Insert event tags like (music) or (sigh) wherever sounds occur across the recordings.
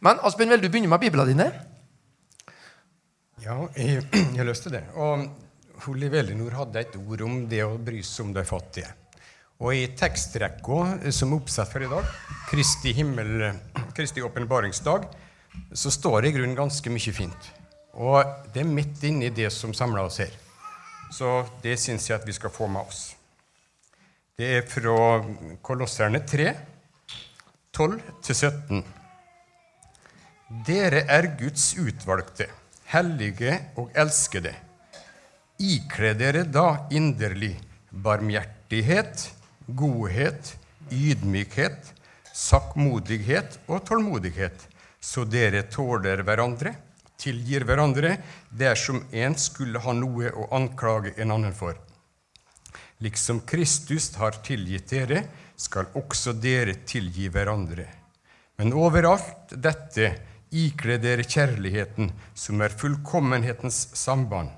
Men Asbjørn, vil du begynne med Bibelen dine? Ja, jeg, (clears throat) jeg har lyst til det. Og Liv Elinor hadde et ord om det å bry seg om de fattige. Og i tekstrekka som er oppsatt for i dag, Kristi himmel, (clears throat) Kristi åpenbaringsdag, så står det i grunnen ganske mye fint. Og det er midt inni det som samler oss her. Så det syns jeg at vi skal få med oss. Det er fra Kolosserne 3, 12-17. Dere er Guds utvalgte, hellige og elskede. Ikle dere da inderlig barmhjertighet, godhet, ydmykhet, sakkmodighet og tålmodighet, så dere tåler hverandre, tilgir hverandre dersom en skulle ha noe å anklage en annen for. Liksom Kristus har tilgitt dere, skal også dere tilgi hverandre. Men overalt dette ikle dere kjærligheten, som er fullkommenhetens samband.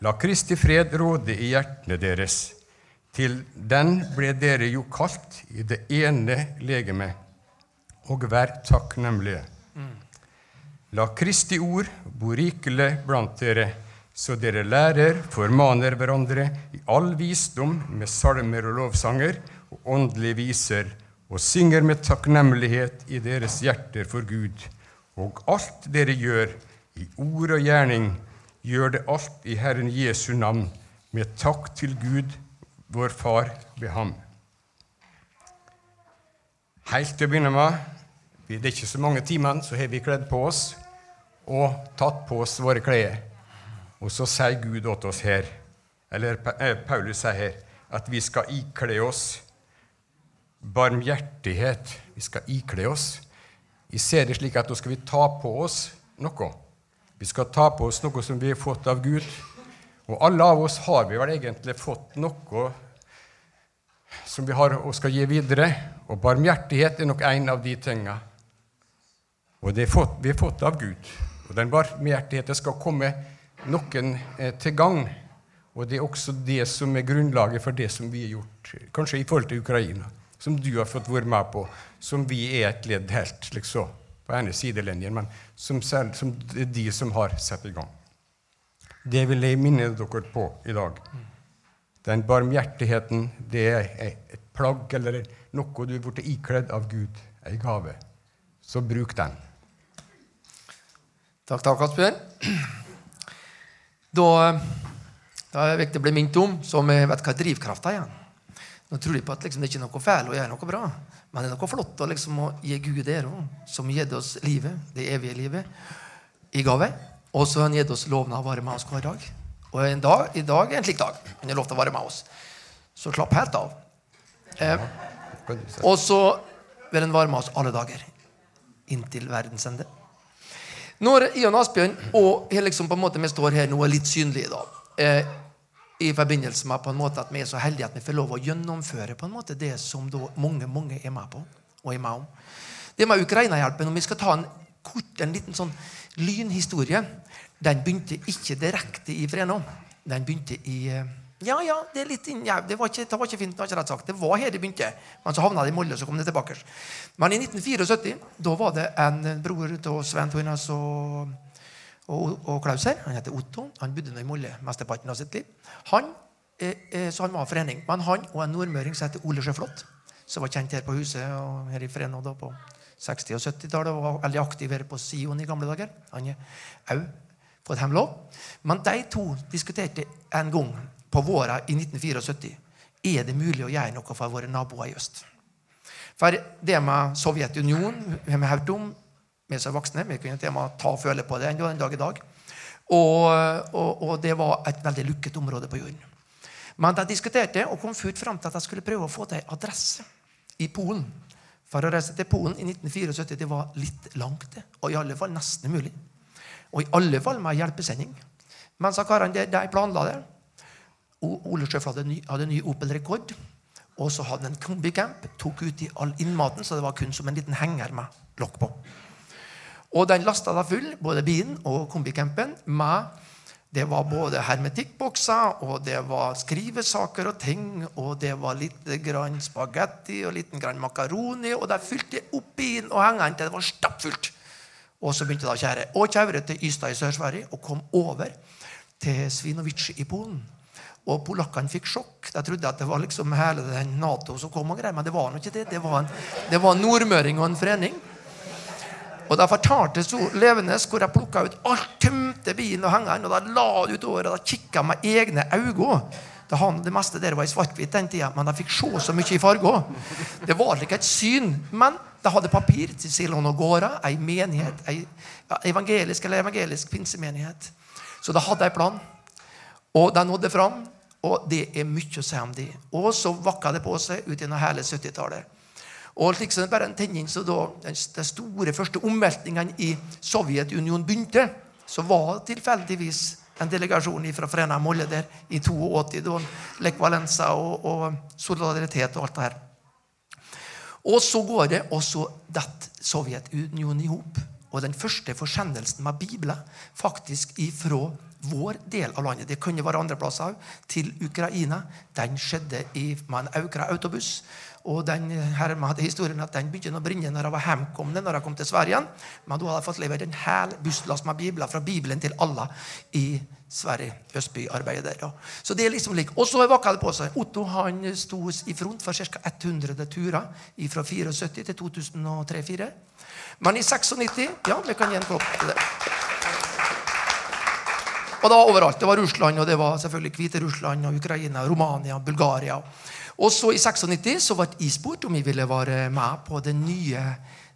La Kristi fred råde i hjertene deres. Til den ble dere jo kalt i det ene legemet, og vær takknemlige. La Kristi ord bo rikelig blant dere, så dere lærer, formaner hverandre i all visdom med salmer og lovsanger og åndelige viser, og synger med takknemlighet i deres hjerter for Gud. Og alt dere gjør, i ord og gjerning, gjør det alt i Herren Jesu navn, med takk til Gud, vår Far, ved ham. Helt til å begynne med, det er ikke så mange timene, så har vi kledd på oss og tatt på oss våre klær. Og så sier Gud åt oss her, eller eh, Paulus sier her, at vi skal ikle oss barmhjertighet. Vi skal ikle oss. Vi ser det slik at nå skal vi ta på oss noe. Vi skal ta på oss noe som vi har fått av Gud. Og alle av oss har vi vel egentlig fått noe som vi har og skal gi videre. Og barmhjertighet er nok en av de tinga. Og det fått, vi har fått av Gud. Og den barmhjertigheten skal komme noen eh, til gang. Og det er også det som er grunnlaget for det som vi har gjort, kanskje i forhold til Ukraina. Som du har fått være med på, som vi er et ledd helt liksom, på ene sidelinjen, men som, selv, som de som har satt i gang. Det vil jeg minne dere på i dag. Den barmhjertigheten, det er et plagg eller noe du er blitt ikledd av Gud, ei gave. Så bruk den. Takk, takk, Asbjørn. Da, da er det viktig å bli minnet om, som jeg vet hva drivkrafta er. Nå tror de på at liksom, det ikke er noe feil å gjøre noe bra, men det er noe flott å, liksom, å gi Gud det òg, som har gitt oss livet, det evige livet, i gave. Og så har han gitt oss loven å være med oss hver dag. Og en dag, i dag er en slik dag. Han har lov til å være med oss. Så slapp helt av. Eh, og så vil han være med oss alle dager. Inntil verdens ende. Når Ian Asbjørn og liksom på en måte vi står her nå er litt synlige, da, eh, i forbindelse med på en måte at vi er så heldige at vi får lov å gjennomføre på en måte det som da mange mange er med på og er med om. Det med Ukraina-hjelpen, om vi skal ta en kort, en liten sånn lynhistorie Den begynte ikke direkte i Frenå. Den begynte i eh, ja, ja, det er litt inn, ja, det, var ikke, det var ikke fint. Det var ikke rett sagt. Det var her det begynte. Men så havna det i Molde, og så kom det tilbake. Men i 1974 da var det en bror av Svein Toinas og, og, og, Klaus her. Han heter Otto. Han bodde i Molde mesteparten av sitt liv. Han, eh, eh, så han var forening. Men han og en nordmøring som heter Ole Sjøflot, som var kjent her på huset og her i Frenå da på 60- og 70-tallet og var veldig aktiv her på Sion i gamle dager. Han er på fått hemlov. Men de to diskuterte en gang på våren i 1974 er det mulig å gjøre noe for våre naboer i øst. For det med Sovjetunionen har vi hørt om, vi som er voksne. Vi kunne til og med ta og føle på det en dag i dag. Og, og, og, det var et veldig lukket område på jorden. Men de diskuterte og kom fullt fram til at de skulle prøve å få til adresse i Polen. For å reise til Polen i 1974 det var litt langt, og i alle fall nesten umulig. Og i alle fall med hjelpesending. Men så karene de planla det. Ole Sjøf hadde, hadde ny Opel-rekord. Og så hadde han en kombicamp. Tok ut i all innmaten, så det var kun som en liten henger med lokk på. Og den lasta da full, både bilen og kombicampen, med det var både hermetikkbokser, og det var skrivesaker og ting, og det var litt grann spagetti og litt grann makaroni, og de fylte opp bilen og hengeren til det var stappfullt. Og så begynte å kjære. Og kjøre til Ystad i Sør-Sverige og kom over til Svinovice i Polen. Og polakkene fikk sjokk. De trodde at det var liksom hele den Nato som kom, og greier, men det var nå ikke det. Det var en, det var en nordmøring og en frening. Og da fortalte så levende hvor jeg plukka ut alt, tømte bilen og hengeren, og da la det utover, og da kikka med egne øyne. Da han, det meste der var i svart-hvitt den tida, men jeg fikk se så mye i farger. Det var ikke et syn, men de hadde papir til Silon og Gårda, ei menighet, ei evangelisk eller evangelisk pinsemenighet. Så da hadde jeg plan. Og de nådde fram. Og det er mye å si om det. Og så vakka det på seg ut gjennom hele 70-tallet. Og liksom bare en tenning, så da De store første omveltningene i Sovjetunionen begynte, så var tilfeldigvis en delegasjon fra Frena Molle der i 82. Da Lech Valenza og, og, solidaritet og alt det her. Og så går det, og så detter Sovjetunionen i hop. Og den første forsendelsen med Bibelen faktisk ifra vår del av landet, det kunne være andre plasser til Ukraina, den skjedde i, med en Aukra autobuss. Og den her med historien at den begynte å brenne når jeg var hjemkommet når jeg kom til Sverige. Men da hadde jeg fått levert en hel busslast med bibler fra Bibelen til alle i Sverige. Østby-arbeidet der. Ja. Så det er liksom lik. Og så vakka det på seg. Otto han sto i front for ca. 100 turer fra 74 til 2003-2004. Men i 96 Ja, vi kan gi en klapp til det. Og da overalt. Det var Russland, og det var selvfølgelig Hviterussland, Ukraina, Romania, Bulgaria. Og så i 96 så ble jeg spurt om jeg ville være med på den nye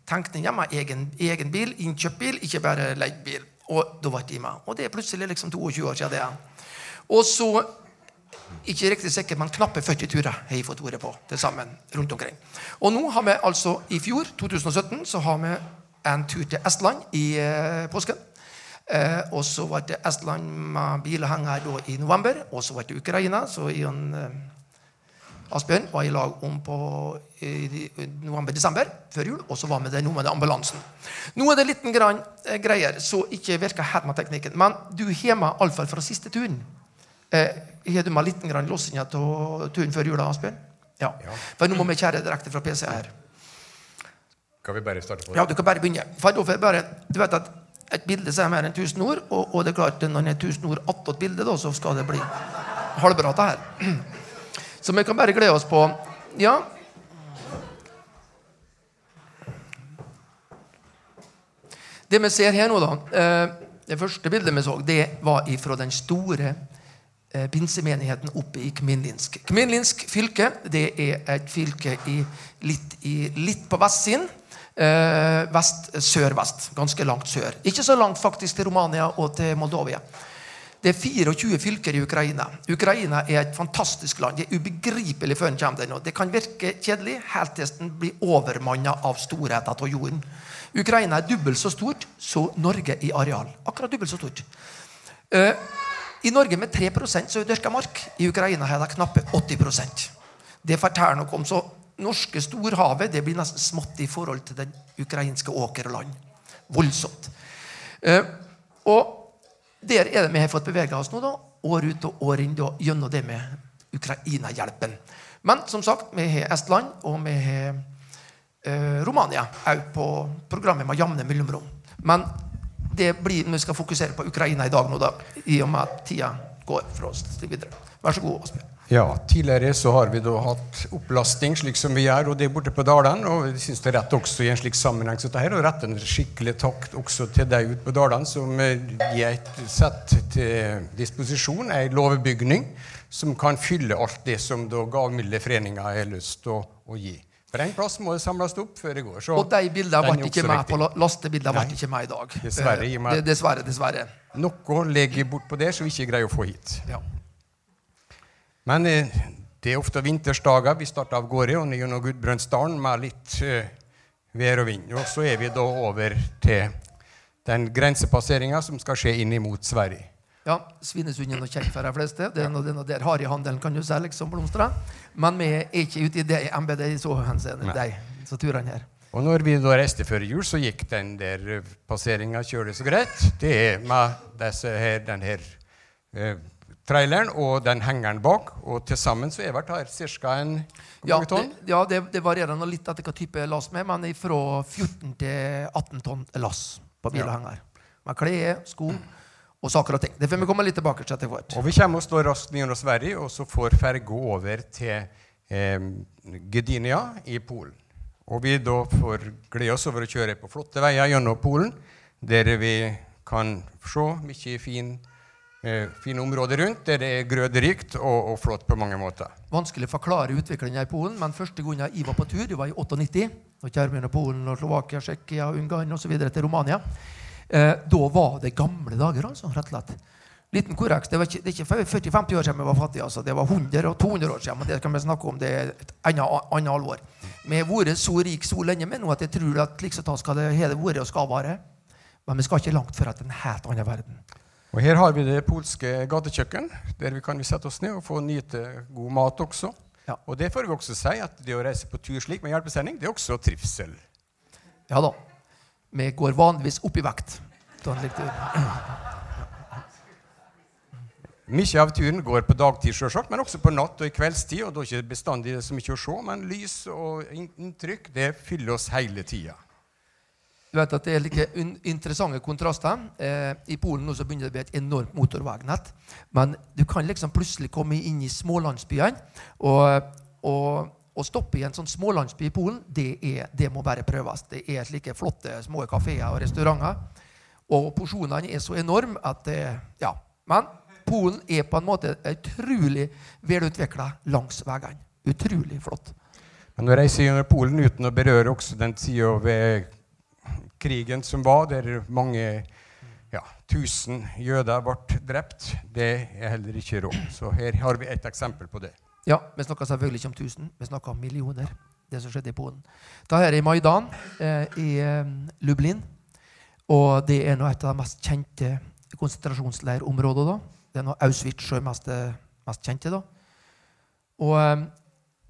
tenkninga med egen, egen bil, innkjøpt bil, ikke bare leid bil. Og da ble jeg med. Og det er plutselig liksom 22 år siden det. Og så ikke riktig sikkert, men knappe 40 turer har jeg fått ordet på til sammen rundt omkring. Og nå har vi altså i fjor, 2017, så har vi en tur til Estland i eh, påsken. Eh, og så ble det Estland med bilhenger i november. Og så ble det Ukraina. Så Ion eh, Asbjørn var i lag om på november-desember før jul. Og så var vi der nå med det ambulansen. Nå er det liten grann eh, greier så ikke virker helt med teknikken. Men du har med iallfall fra siste turen. Eh, har du med liten grann låsinga av turen før jula, Asbjørn? Ja. Ja. For nå må vi kjære direkte fra PC her. Kan vi bare starte på det? Ja, du kan bare begynne. For da får jeg bare, du vet at et bilde sier mer enn 1000 ord, og, og det er klart når det er 1000 ord attåt bildet, da, så skal det bli halvbra det her. Så vi kan bare glede oss på Ja. Det vi ser her nå, da eh, Det første bildet vi så, det var fra den store eh, pinsemenigheten oppe i Kminlinsk. Kminlinsk fylke det er et fylke i, litt, i, litt på vestsiden. Eh, vest, Sør-vest. Ganske langt sør. Ikke så langt faktisk til Romania og til Moldovia. Det er 24 fylker i Ukraina. Ukraina er et fantastisk land. Det er ubegripelig før en kommer der nå. Det kan virke kjedelig helt til den blir overmanna av storheten av jorden. Ukraina er dobbelt så stort som Norge i areal. Akkurat dobbelt så stort. Eh, I Norge med 3 så er dyrka mark. I Ukraina har de knappe 80% Det forteller noe om så norske storhavet det blir nesten smått i forhold til den ukrainske åker og land. Voldsomt. Eh, og der er det vi har fått bevege oss nå, da, år ut og år inn, da, gjennom det med Ukraina-hjelpen. Men som sagt, vi har Estland, og vi har eh, Romania òg på programmet med jevne mellomrom. Men det blir vi skal fokusere på Ukraina i dag, nå da, i og med at tida går fra oss videre. Vær så god, Asbjørn. Ja, Tidligere så har vi da hatt opplasting slik som vi gjør, og det er borte på Dalen. Og jeg synes det er rett også i en slik sammenheng som dette, å rette en skikkelig takk også til deg ute på Dalen som eh, gir et sett til disposisjon, ei låvebygning, som kan fylle alt det som da gavmilde foreninger har lyst til å, å gi. For en plass må det samles opp før det går. Så Og de bildene ble ikke med på lastebildene ble ikke med i dag. Dessverre, Eh, Dessverre, dessverre. Noe ligger bortpå det som vi ikke greier å få hit. Ja. Men eh, det er ofte vintersdager. Vi starter av gårde og ned gjennom Gudbrandsdalen med litt eh, vær og vind. Og så er vi da over til den grensepasseringa som skal skje inn mot Sverige. Ja, Svinesund er noe kjent for de fleste. Det er noe, det er noe der harryhandelen kan du si liksom blomstrer. Men vi er ikke ute i det embetet i så henseende, de så turene her. Og når vi da reiste før jul, så gikk den der eh, passeringa kjølig så greit. Det er med disse her, den her traileren og den hengeren bak. Og til sammen så er har ca. en Ja, mange det, tonn? ja det, det varierer nå litt etter hva type lass er, men fra 14 til 18 tonn lass. på bilhenger. Med klær, sko og saker og ting. Det får vi komme litt tilbake til etter hvert. Og vi kommer og står raskt gjennom Sverige, og så får ferga over til eh, Gdynia i Polen. Og vi da får glede oss over å kjøre på flotte veier gjennom Polen, der vi kan se mye fin, fine områder rundt, der det er grøderikt og, og flott på mange måter. Vanskelig å forklare utviklingen i Polen, men første gang jeg var på tur, det var i 98, og kjære mine Polen og Slovakia, Tsjekkia, Ungarn osv. til Romania. Eh, da var det gamle dager, altså, rett og slett. Liten korreks. Det, var ikke, ikke 40-50 år siden vi var fattige. Altså. Det var 100 og 200 år siden. Men det kan vi snakke om. Det er et annet, annet alvor. Vi har vært så rik så lenge med nå at jeg tror at liksom skal det hele vært og skal være. Men vi skal ikke langt før at en helt annen verden. Og her har vi det polske gatekjøkken, der vi kan sette oss ned og få nyte god mat også. Ja. Og det får vi også si at det å reise på tur slik med hjelpesending, det er også trivsel. Ja da. Vi går vanligvis opp i vekt. Mye av turen går på dagtid, selvsagt, men også på natt og i kveldstid. Og da er det ikke bestandig så mye å se, men lys og inntrykk det fyller oss hele tida. Du vet at Det er like interessante kontraster. Eh, I Polen nå så begynner det å bli et enormt motorveinett. Men du kan liksom plutselig komme inn i smålandsbyene. Og, og, og stoppe i en sånn smålandsby i Polen, det, er, det må bare prøves. Det er slike flotte små kafeer og restauranter. Og porsjonene er så enorme at det, Ja. Men Polen er på en måte utrolig velutvikla langs veiene. Utrolig flott. Men å reise gjennom Polen uten å berøre også den tida ved krigen som var, der mange ja, tusen jøder ble drept, det er heller ikke råd. Så her har vi et eksempel på det. Ja, Vi snakker selvfølgelig ikke om tusen, vi snakker om millioner. det som skjedde i Polen. Da er i Maidan eh, i eh, Lublin. Og det er nå et av de mest kjente konsentrasjonsleirområdene. Det er nå Auschwitz som er mest, eh, mest kjente. da. Og eh,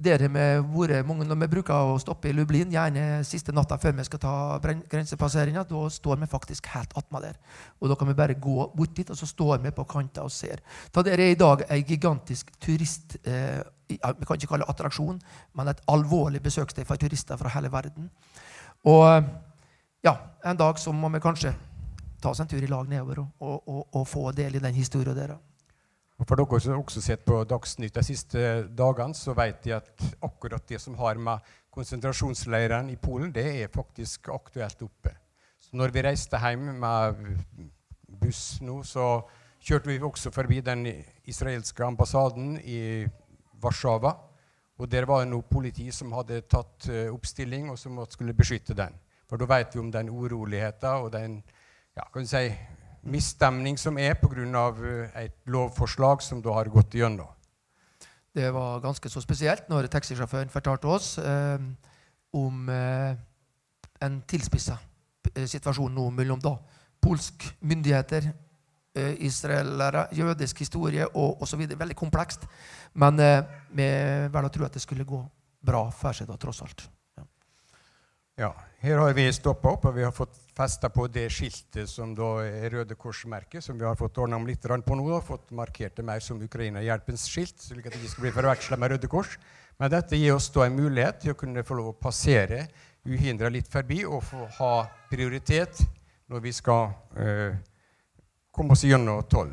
der har vi mange når vi bruker å stoppe i Lublin, gjerne siste natta før vi skal ta grensepasseringa. Da står vi faktisk helt attmed der. Og da kan vi bare gå bort dit, og så står vi på kanta og ser. Da der er i dag ei gigantisk turist... Eh, vi kan ikke kalle det attraksjon, men et alvorlig besøkssted for turister fra hele verden. Og ja, en dag så må vi kanskje ta oss en tur i lag nedover og, og, og, og få del i den historien der. Og For dere som også sett på Dagsnytt de siste dagene, så vet de at akkurat det som har med konsentrasjonsleirene i Polen, det er faktisk aktuelt oppe. Så når vi reiste hjem med buss nå, så kjørte vi også forbi den israelske ambassaden i Warszawa. Og der var det noe politi som hadde tatt eh, oppstilling, og som skulle beskytte den. For da vet vi om den uroligheten og den ja, kan du si, misstemning som er pga. et lovforslag som da har gått igjennom. Det var ganske så spesielt når taxisjåføren fortalte oss eh, om eh, en tilspissa eh, situasjon nå mellom da polsk myndigheter, eh, israelere, jødisk historie og osv. Veldig komplekst. Men eh, vi velger å tro at det skulle gå bra for seg, da, tross alt. Ja. Ja, Her har vi stoppa opp, og vi har fått festa på det skiltet som da er Røde Kors-merket, som vi har fått ordna om litt på nå. da, fått markert det mer som Ukraina-hjelpens skilt, slik at det ikke skal bli forveksla med Røde Kors. Men dette gir oss da en mulighet til å kunne få lov å passere uhindra litt forbi og få ha prioritet når vi skal eh, komme oss gjennom toll.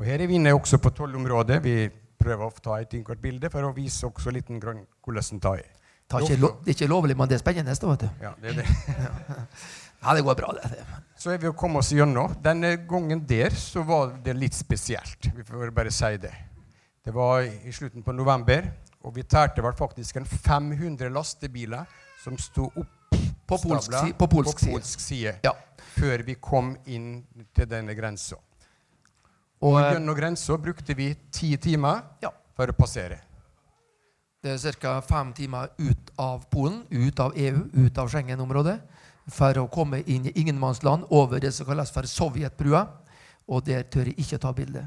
Og Her er vi inne også på tollområdet. Vi prøver å ta et innkort bilde for å vise også litt hvordan det er. Det er ikke lovlig, men det er spennende. vet du. Ja, det det. (laughs) Ja, det går bra, det. Så er vi å komme oss gjennom. Denne gangen der så var det litt spesielt. Vi får bare si det. Det var i slutten på november, og vi tærte vel faktisk en 500 lastebiler som sto opp På polsk si- på polsk på polsk side Ja. før vi kom inn til denne grensa. Og, Og eh, gjennom grensa brukte vi ti timer ja. for å passere. Det er ca. fem timer ut av Polen, ut av EU, ut av Schengen-området, for å komme inn i ingenmannsland over det som kalles for Sovjetbrua. Og der tør jeg ikke ta bilde.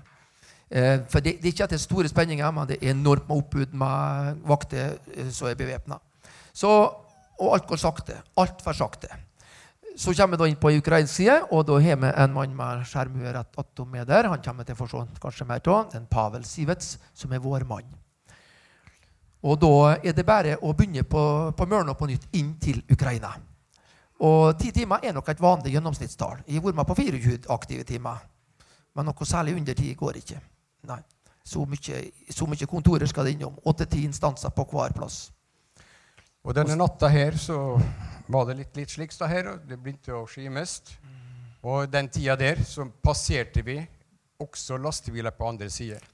Eh, for det, det er ikke at det er store spenninger, men det er enormt med oppbud med vakter eh, som er bevæpna. Og alt går sakte. Altfor sakte. Så kommer vi da inn på ukrainsk side, og da har vi en mann med skjermue rett med der. Han kommer til å få se kanskje mer av. En Pavel Sivets, som er vår mann. Og da er det bare å begynne på, på Mørna på nytt inn til Ukraina. Og ti timer er nok et vanlig gjennomsnittstall. Jeg har vært med på 24 aktive timer. Men noe særlig under ti går ikke. Nei. Så mye, så mye kontorer skal det innom. Åtte-ti instanser på hver plass. Og denne natta her så var det litt, litt slik da her, og det begynte å skje mest. Og den tida der så passerte vi også lastebiler på andre sider.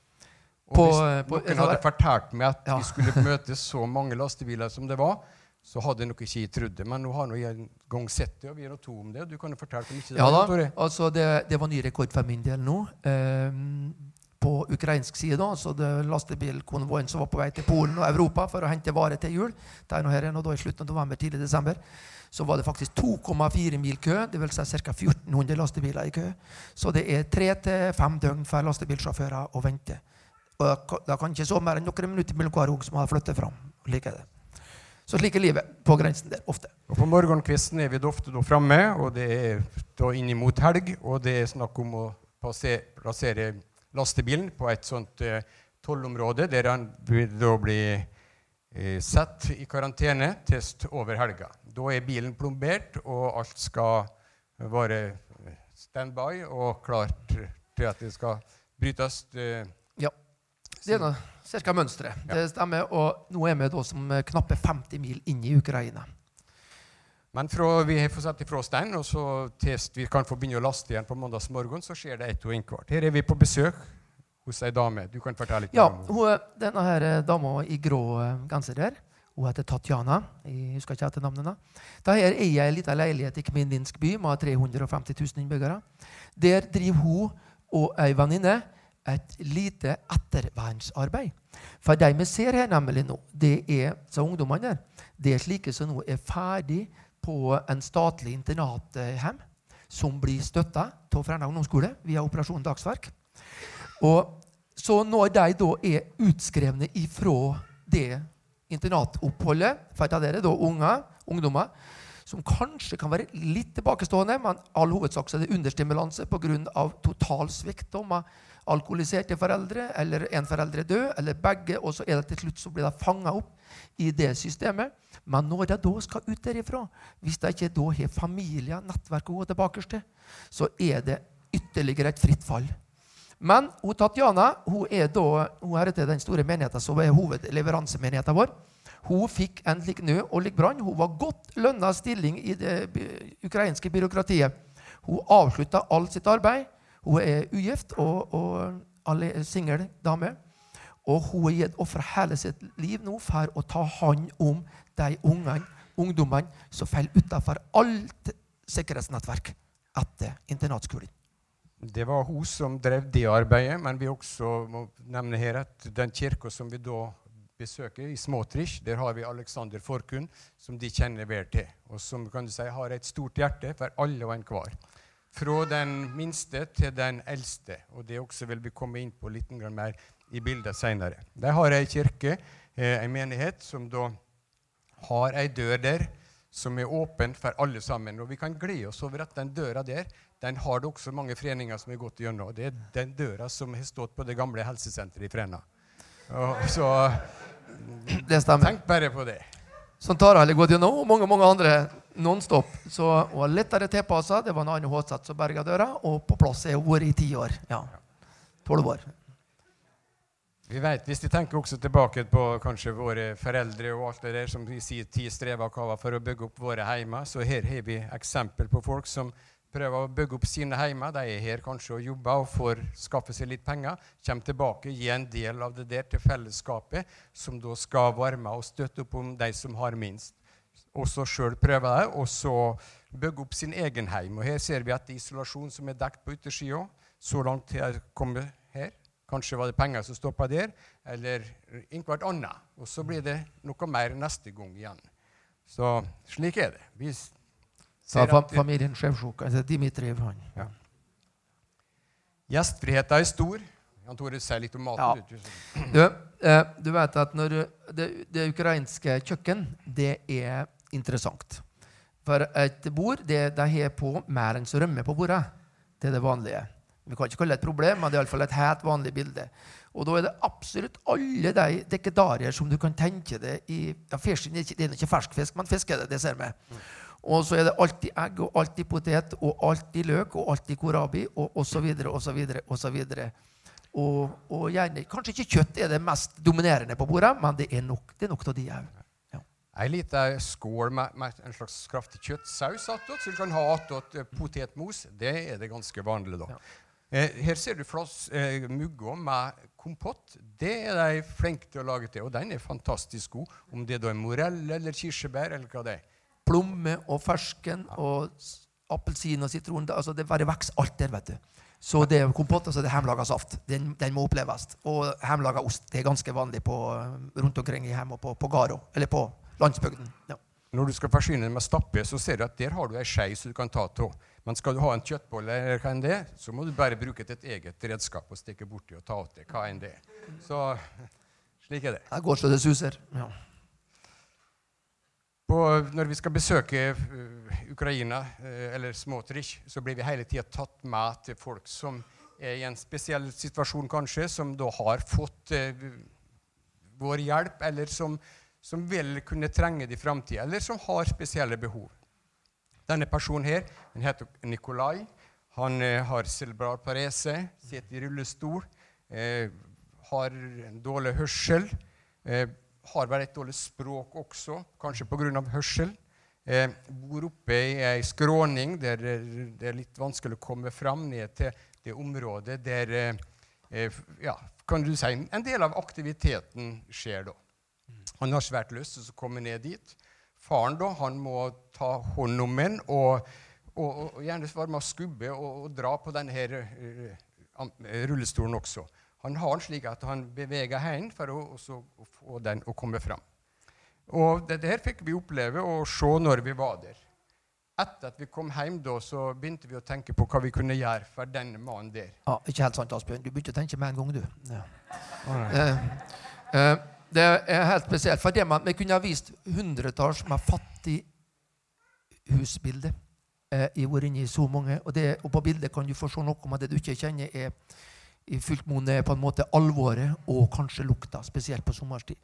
Og På- hvis eh, på- noen hadde fortalt meg at Ja. vi skulle (laughs) møte så mange lastebiler som det var, så hadde nok ikke trodd det. Men nå har jeg en gang sett det, og vi er to om det. og Du kan jo fortelle om det Ja da, det, altså det, det var ny rekord for min del nå. Um, på ukrainsk side, da, så det lastebilkonvoien som var på vei til Polen og Europa for å hente varer til jul, der og her og da i slutten av november, tidlig desember, så var det faktisk 2,4 mil kø, det vil si ca. 1400 lastebiler i kø. Så det er tre til fem døgn for lastebilsjåfører å vente. Og da kan- ikke så mer enn noen minutter mellom hver ung som har flyttet fram. Slik er det. Så slik er livet på grensen der, ofte. Og På morgenkvisten er vi ofte da framme, og det er da innimot helg. Og det er snakk om å plassere lastebilen på et sånt eh, tollområde der han vil da bli eh, satt i karantene test over helga. Da er bilen plombert, og alt skal være standby og klart til at det skal brytes. eh, Ja. Det er cirka mønsteret. Ja. Det stemmer. Og nå er vi da som knappe 50 mil inn i Ukraina. Men fra vi har fått satt ifra steinen, og så til vi kan få begynne å laste igjen på mandagsmorgen, så skjer det ett og innkvart. Her er vi på besøk hos ei dame. Du kan fortelle litt Ja, om henne. denne her dama i grå eh, genser der, hun heter Tatjana. Jeg husker ikke etter navnene. Dette er ei lita leilighet i Kmininsk by med 350 000 innbyggere. Der driver hun og ei venninne et lite ettervernsarbeid. For de vi ser her nemlig nå, det er så ungdommene der, det er slike som nå er ferdig på en statlig internathjem som blir støtta av Fræna ungdomsskole via Operasjon Dagsverk. Og så når de da er utskrevne ifra det internatoppholdet, for det er da unger, ungdommer, som kanskje kan være litt tilbakestående, men all hovedsak er det understimulanse pga. total svikt med alkoholiserte foreldre, eller en forelder er død, eller begge, og så er det til slutt så blir de fanga opp i det systemet. Men når de da skal ut derifra, hvis de ikke da har familie, nettverk å gå tilbake til, så er det ytterligere et fritt fall. Men hun Tatjana hun er da, hun er til den store menigheten som er hovedleveransemenigheten vår. Hun fikk en lik nød og lik brann. Hun var godt lønna stilling i det ukrainske byråkratiet. Hun avslutta alt sitt arbeid. Hun er ugift og, og singel dame. Og hun har gitt ofra hele sitt liv nå for å ta hånd om de ungene, ungdommene som faller utafor alt sikkerhetsnettverk etter internatskolen. Det var hun som drev det arbeidet, men vi også må nevne her at den kirka som vi da besøker, i Småtrich, der har vi Alexander Forkun, som de kjenner vel til, og som kan du si, har et stort hjerte for alle og enhver. Fra den minste til den eldste, og det også vil vi komme inn på litt mer i bildet senere. De har ei kirke, ei en menighet, som da har ei dør der som er åpen for alle sammen. Og vi kan glede oss over at den døra der den har det også mange foreninger som har gått gjennom. og Det er den døra som har stått på det gamle helsesenteret i Fræna. Og Så Det stemmer. tenk bare på det. Som Tara har gått gjennom, og mange mange andre nonstop. Så hun har lettere tilpassa. Det var en annen HZ som berga døra, og på plass er hun vært i ti år. Ja. Tolv år. Vi vet, Hvis vi tenker også tilbake på kanskje våre foreldre og alt det der som i sin tid streva for å bygge opp våre heimer, så her har vi eksempel på folk som prøver å bygge opp sine heimer. De er her kanskje og jobber og får skaffe seg litt penger. Kommer tilbake, gi en del av det der til fellesskapet, som da skal varme og støtte opp om de som har minst. Og så sjøl prøve det, og så bygge opp sin egen heim. Og her ser vi at det er isolasjon som er dekt på yttersida. Så langt har jeg kommet her. Kanskje var det penger som stoppa der, eller hvert annet. Og så blir det noe mer neste gang igjen. Så slik er det. Vi Sa at familien Sjevsjuk. Altså Dimitriv, han. Ja. gjestfriheten er stor. Jan Tore sier litt om maten. Ja. du. Du, eh, vet at når det, det ukrainske kjøkken, det er interessant. For et bord, det de har på mer enn rømme på bordet. Det er det vanlige. Vi kan ikke kalle det et problem, men det er iallfall et helt vanlig bilde. Og da er det absolutt alle de dekedarier som du kan tenke deg i ja, Fisken er det er ikke fersk fisk, men fisk er det, det ser vi. Og så er det alltid egg og alltid potet og alltid løk og alltid korabi og osv. osv. osv. Og, og gjerne, kanskje ikke kjøtt er det mest dominerende på bordet, men det er nok, det er nok av de òg. Ei lita skål med, med, en slags kraftig kjøttsaus attåt, så du kan ha attåt eh, potetmos. Det er det ganske vanlig, da. Ja. Eh, her ser du flass, eh, mugger med kompott. Det er de flinke til å lage til, og den er fantastisk god. Om det da er morell eller kirsebær eller hva det er. Plomme og fersken og appelsin og sitron. det- Altså det bare vokser alt der, vet du. Så det er kompott, altså det er hjemmelaga saft. Den, den må oppleves. Og hjemmelaga ost. Det er ganske vanlig på, rundt omkring i hjemmet og på, på Garo. Eller på landsbygden. Ja. Når du skal forsyne deg med stappe, så ser du at der har du ei skei som du kan ta av. Men skal du ha en kjøttbolle, eller hva enn det så må du bare bruke et eget redskap og stikke borti og ta av det, hva enn det. Så slik er det. Det går så det suser. Ja. På, når vi skal besøke eh, Ukraina, eh, eller Smotrich, så blir vi hele tida tatt med til folk som er i en spesiell situasjon, kanskje, som da har fått eh, vår hjelp, eller som, som vil kunne trenge det i framtida, eller som har spesielle behov. Denne personen her, den heter Nikolai. Han eh, har cerebral parese, sitter i rullestol, eh, har en dårlig hørsel. Eh, har vel et dårlig språk også, kanskje pga. hørsel. Eh, bor oppe i ei skråning der eh, det er litt vanskelig å komme fram ned til det området der eh, eh, ja, kan du si, en del av aktiviteten skjer da. Han har svært lyst til å komme ned dit. Faren da, han må ta hånd om en og, og, og gjerne være med å skubbe og, og dra på denne her, eh, eh, rullestolen også. Han har den slik at han beveger hendene for å, også å få den å komme fram. Og dette her fikk vi oppleve og se når vi var der. Etter at vi kom hjem, da, så begynte vi å tenke på hva vi kunne gjøre for denne mannen der. Ja, ikke helt sant, Asbjørn. Du begynte å tenke med en gang, du. Ja. Eh, det er helt spesielt. For det man, Vi kunne ha vist hundretalls med fattighusbilder. Eh, jeg har vært inne i så mange, og, det, og på bildet kan du få se noe om at det du ikke kjenner, er i fullt monn på en måte alvoret og kanskje lukta, spesielt på sommerstid.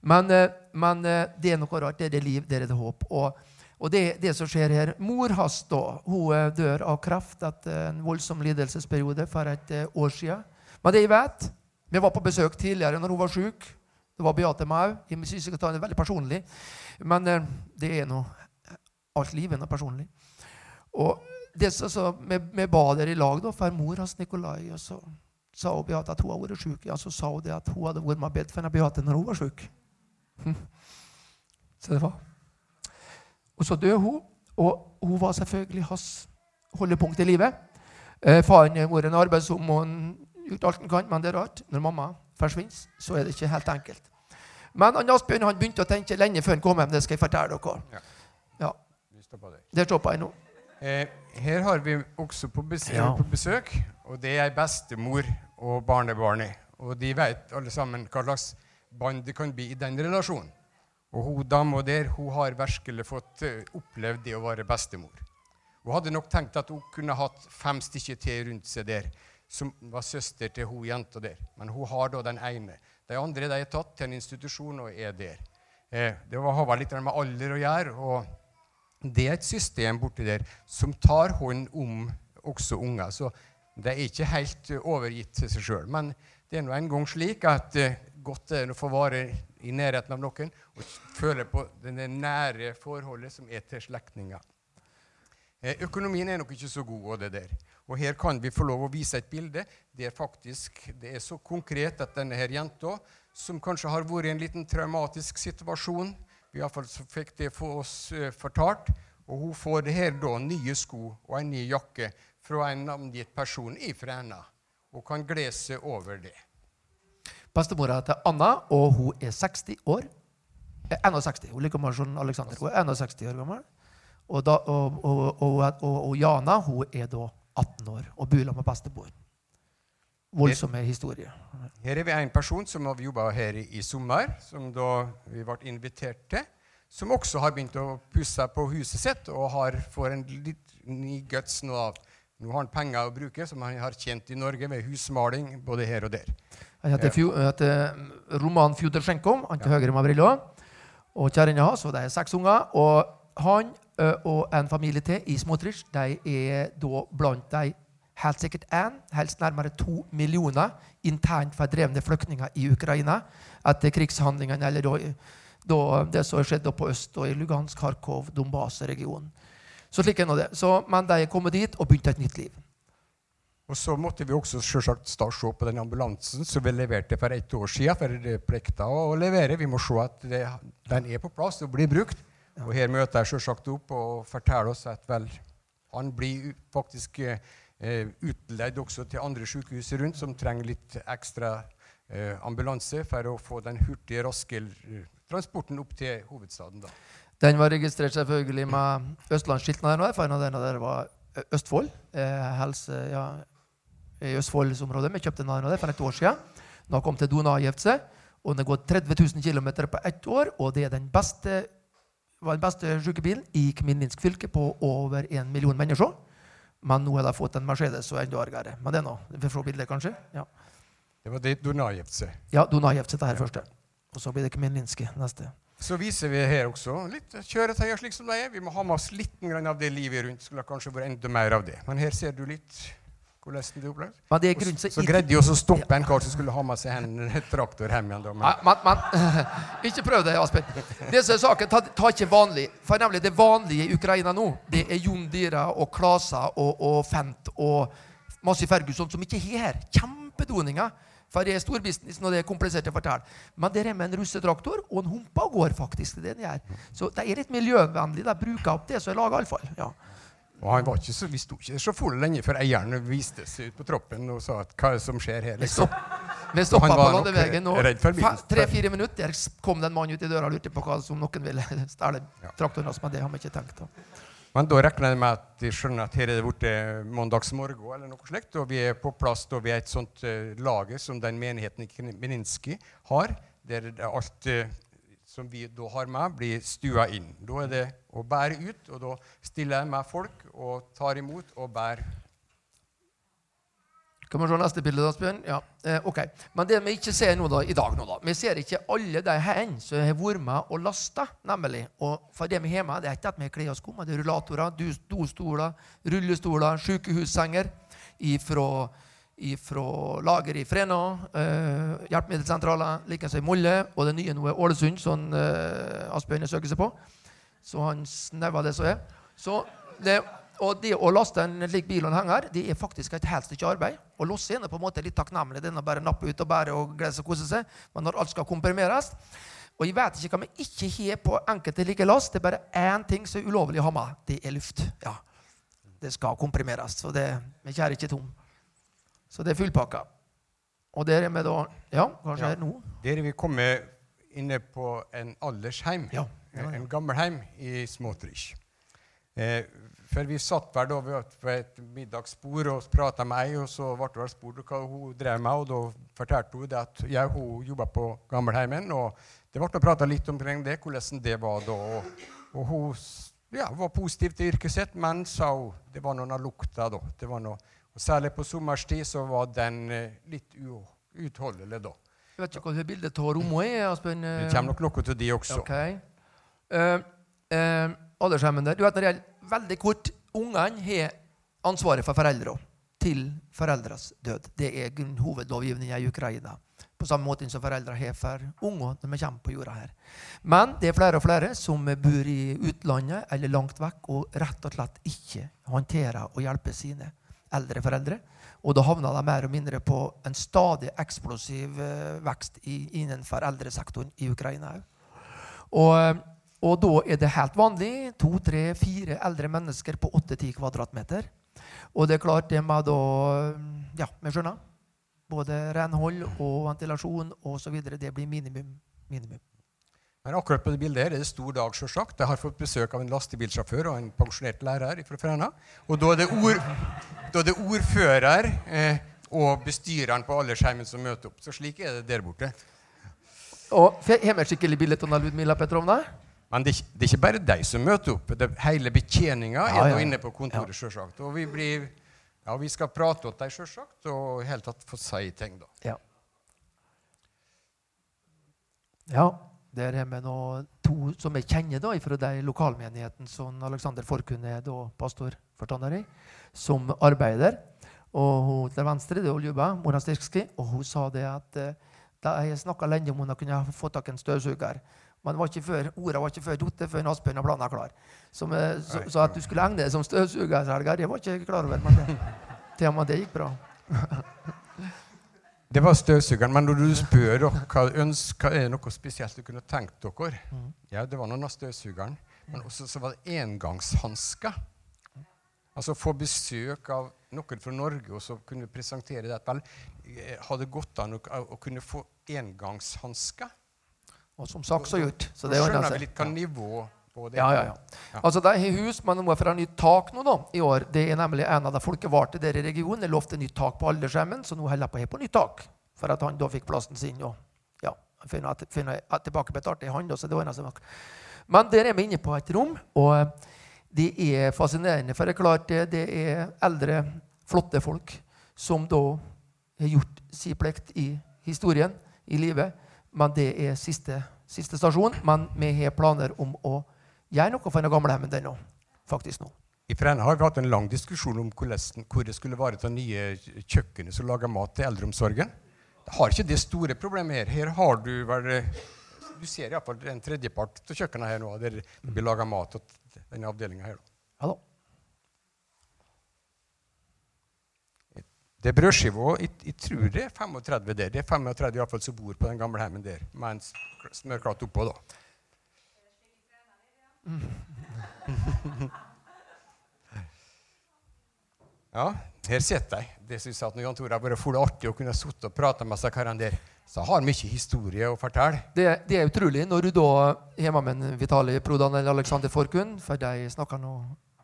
Men, eh, men eh, det er noe rart. Det er det liv, det er det håp. Og, og det, det som skjer her Mor hans da, hun eh, dør av kreft etter en voldsom lidelsesperiode for et eh, år siden. Men det jeg vet Vi var på besøk tidligere når hun var syk. Det var Beate Mau. Jeg synes jeg kan ta det veldig personlig. Men eh, det er noe Alt livet er personlig. Og det så, så, vi, ba der i lag da, for mor hans Nikolai. og så sa hun Beate at hun hadde vært syk. Ja, så sa hun det at hun hadde vært med og bedt for henne Beate når hun var syk. Så det var. Og så døde hun, og hun var selvfølgelig hans holdepunkt i livet. Eh, faren har vært en arbeidsom og gjort alt han kan, men det er rart. Når mamma forsvinner, så er det ikke helt enkelt. Men han Asbjørn han begynte å tenke lenge før han kom hjem. Det skal jeg fortelle dere. Ja. Ja, Vi stopper der. Stopper jeg nå. Eh, her har vi også på besøk, Ja. på besøk, og det er ei bestemor og barnebarnet. Og de vet alle sammen hva slags bånd det kan bli i den relasjonen. Og hun dama der hun har virkelig fått eh, opplevd det å være bestemor. Hun hadde nok tenkt at hun kunne hatt fem stykker til rundt seg der, som var søster til hun jenta der. Men hun har da den ene. De andre de er tatt til en institusjon og er der. Eh, det har vel litt med alder å gjøre. og det er et system borti der som tar hånd om også unger. Så det er ikke helt eh, overgitt til seg sjøl. Men det er nå en gang slik at uh, godt er å få være i nærheten av noen og føle på det nære forholdet som er til slektninger. Eh, Økonomien er nok ikke så god, og det der. Og her kan vi få lov å vise et bilde. Det er faktisk det er så konkret at denne her jenta, som kanskje har vært i en liten traumatisk situasjon I hvert fall så fikk det for oss eh, fortalt. Og hun får det her da nye sko og en ny jakke fra en navngitt person i Fræna. Og kan glede seg over det. Bestemora heter Anna, og hun er 60 år. Eh, 61. Hun er like som Alexander. Hun er 61 år gammel. Og, da, og, og, og, Jana hun er da 18 år og bor med bestemor. Voldsomme historier. Her er vi en person som har jobba her i, sommer, som da vi ble invitert til. Som også har begynt å pusse på huset sitt og har, får en litt ny guts nå. av. Nå har han penger å bruke som han har tjent i Norge ved husmaling både her og der. Han heter, Fju- han heter Roman Fjodortsjenko. Han til høyre med briller. Og kjerringa hans, og de er seks unger. Og han eh, og en familie til i Smotrich. De er da blant de helt sikkert én, helst nærmere to millioner internt fordrevne flyktninger i Ukraina etter krigshandlingene, eller da, da det som skjedde på øst og i Lugansk, Kharkov, Donbas-regionen. Så slik er nå det. Så, men de er kommet dit og begynt et nytt liv. Og så måtte vi også selvsagt se på den ambulansen som vi leverte for ett år siden. For det plikta å levere. Vi må se at det, den er på plass og blir brukt. Og her møter jeg selvsagt opp og forteller oss at vel, han blir faktisk eh, utleid også til andre sykehus rundt som trenger litt ekstra eh, ambulanse for å få den hurtige, raske eh, transporten opp til hovedstaden. da. Den var registrert selvfølgelig med østlandsskiltene der, for en av denne var Østfold. Eh, helse, ja, i Østfoldsområdet. Vi kjøpte den for et år siden. Nå kom til Dunajevce. Og den har gått 30 000 km på ett år, og det er den beste, var den beste sykebilen i Kminninsk fylke på over en million mennesker. Men nå har de fått en Mercedes og enda argere. Men det er nå. Vi får bildet, kanskje. Ja, Det var det Dunajevce. ja Dunajevce det her første. Og så blir det Khmelnytske neste. Så viser vi her også litt kjøretøyer slik som de er. Vi må ha med oss litt av det livet rundt. Skulle kanskje vært enda mer av det. Men her ser du litt hvordan det Og Så, til så greide de også å stoppe en kar som skulle ha med seg en traktor hjem igjen. Men, men (laughs) ikke prøv det, Aspen. Det som er saken, ta, ta ikke vanlig. For nemlig det vanlige i Ukraina nå, det er Jon Dyra og Klasa og, og Fent og Massi Ferguson som ikke er her. Kjempedoninger. For det er storbusiness når det er komplisert å fortelle. Men det er med en russetraktor, og en humpa går faktisk. det den gjør. Så de er litt miljøvennlige. De bruker opp det som er laga, iallfall. Ja. Og han var ikke så, Vi sto ikke så fulle lenge før eieren viste seg ut på troppen og sa at hva er det som skjer her. Liksom. vi stoppa på landeveien, og tre-fire minutter kom det en mann ut i døra og lurte på hva som noen ville (laughs) stjele Ja. traktoren hans, men det har vi ikke tenkt. da. Men da regner jeg med at de skjønner at her er det blitt mandagsmorgen eller noe slikt, og vi er på plass da vi er et sånt uh, lager som den menigheten i Kniminski har, der alt eh, som vi da har med, blir stua inn. Da er det å bære ut, og da stiller jeg med folk og tar imot og bærer. Kan vi se neste bilde, Asbjørn? Ja, eh, ok. Men det vi ikke ser nå da, i dag, nå da, vi ser ikke alle de her som har vært med og lasta, nemlig. Og for det vi har med, det er ikke at vi har klær og sko, men det er rullatorer, dostoler, rullestoler, sykehussenger ifra, ifra lager i Frena, eh, hjelpemiddelsentraler, likeså i Molle, og det nye nå er Ålesund, som eh, Asbjørn søker seg på. Så han snevver det som er. Så det, og det å laste en slik bil og en henger, det er faktisk et helt stykke arbeid. Å losse er på en måte litt takknemlig. Det er bare nappe ut og bære og glede seg og kose seg. Men når alt skal komprimeres Og jeg vet ikke hva vi ikke har på enkelte like last. Det er bare én ting som er ulovlig å ha med. Det er luft. Ja. Det skal komprimeres. Så det, vi kjærer ikke tom. Så det er fullpakka. Og der er vi da Ja, kanskje Ja. her nå? Der er vi kommet inne på en aldersheim, Ja, ja, en gammelheim i Småtrich. Eh, for vi satt vel da ved et middagsbord og prata med ei, og så ble det spurt hva hun drev med, og da fortalte hun det at jeg, hun jobba på gammelheimen. og Det ble prata litt omkring det, hvordan det var da. Og, og hun ja, var positiv til yrket sitt, men sa hun det var noen av lukta da. Det var noe, Særlig på sommerstid så var den eh, litt uutholdelig da. Jeg vet ikke hva bildet av Romo er. Aspen. Det kommer nok noe til de også. Okay. Uh, uh. Du vet, når det gjelder veldig kort Ungene har ansvaret for foreldrene til foreldres død. Det er hovedlovgivningen i Ukraina. På samme måte som foreldre har for unger når vi kommer på jorda her. Men det er flere og flere som bor i utlandet eller langt vekk og rett og slett ikke håndterer og hjelper sine eldre foreldre. Og da havner de mer og mindre på en stadig eksplosiv eh, vekst i, innenfor eldresektoren i Ukraina. Og, eh, og da er det helt vanlig to, tre, fire eldre mennesker på 8-10 kvadratmeter. Og det er klart det med da Ja, vi skjønner. Både renhold og ventilasjon osv. Det blir minimum. minimum. Men akkurat på det bildet her er det stor dag, sjølsagt. Jeg har fått besøk av en lastebilsjåfør og en pensjonert lærer fra Fræna. Og da er det, ord, da er det ordfører eh, og bestyreren på aldersheimen som møter opp. Så slik er det der borte. Og Har vi skikkelig bilde av Ludmila Petrovna? Men det er, ikke- det er ikke bare de som møter opp. Det, hele betjeninga Ja, er ja. nå inne på kontoret, sjølsagt. Og vi, blir, ja, vi skal prate med dem, sjølsagt, og i hele tatt få si ting, da. Ja. Ja. Der er vi nå to som jeg kjenner da, fra de lokalmenigheten som Alexander Forkun er da pastorforstander i, som arbeider. Og hun til venstre det er Oljuba, Mona Stirski, og hun sa det at eh, da jeg snakka lenge om hun kunne få tak i en støvsuger. Men var ikke før, ordet var ikke før ute før Asbjørn og planen er klar. Så, eh, så, så, at du skulle egne deg som støvsuger, det var ikke jeg klar over. Men det, (laughs) det gikk bra. (laughs) Det var støvsugeren. Men når du spør hva, ønsker, er det noe spesielt du kunne tenkt dere Ja, det var noen av støvsugeren. Men også så var det engangshansker. Altså få besøk av noen fra Norge og så kunne presentere det. Vel, eh, hadde gått an å, å kunne få engangshansker. Og som sagt så gjort. Så ordner skjønner vi litt hva nivå Ja, ja, ja. Altså, De har hus, men de må få nytt tak nå da, i år. Det er nemlig en av de folkevalgte der i regionen. det lovte nytt tak på alderskjermen, så nå holder jeg på å på nytt tak. For at han da fikk plassen sin. og ja, finner, finner tilbakebetalt i han, så det ordner seg. Men der er vi inne på et rom, og eh, det er fascinerende. For det er klart, det, det er eldre, flotte folk som da har gjort sin plikt i historien, i livet. Men det er siste, siste stasjon. Men vi har planer om å gjøre noe for den gamlehjemmen den nå. Faktisk nå. I Fræna har vi hatt en lang diskusjon om hvor det skulle være til nye kjøkkenet som lager mat til eldreomsorgen. Det har ikke det store problemet her. Her har du vel Du ser iallfall en tredjepart av kjøkkenet her nå, der det blir laga mat til denne avdelinga her. Da. Det er brødskiva. Jeg, jeg tror det er 35 der. Det er 35 i hvert fall som bor på den gamle heimen der, med en smørklatt oppå, da. (laughs) Ja, her sitter jeg. Det syns jeg at Jan Tore har vært full artig å kunne sitte og prate med seg karene der, så har mye historie å fortelle. Det, det er utrolig når du da hjemme med en Vitali Prodan eller Alexander Forkun, for de snakker nå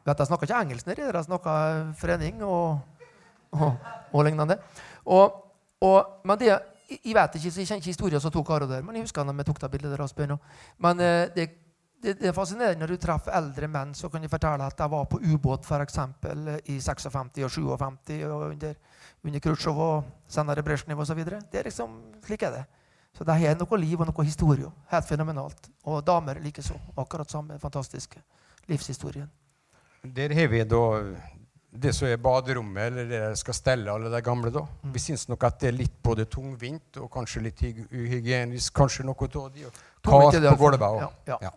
vet, De snakker ikke engelsk nedi de snakker forening og, og, og lignende. Og, men det jeg jeg vet ikke, så jeg kjenner ikke historien som to karer der, men jeg husker når vi tok det bildet der. Men det, det, det er fascinerende når du treffer eldre menn som kan de fortelle at de var på ubåt for eksempel, i 56 og 57 og under, under Khrusjtsjov og senere Brezjnev osv. Det liksom, slik er det. Så det har noe liv og noe historie. Helt fenomenalt. Og damer likeså. Akkurat samme fantastiske livshistorien. Der har vi da det som er baderommet, eller det jeg skal stelle alle de gamle. da. Vi syns nok at det er litt både tungvint og kanskje litt uhygienisk. Kanskje noe av de. og kast Kas på gulvet. Ja, Ja, ja.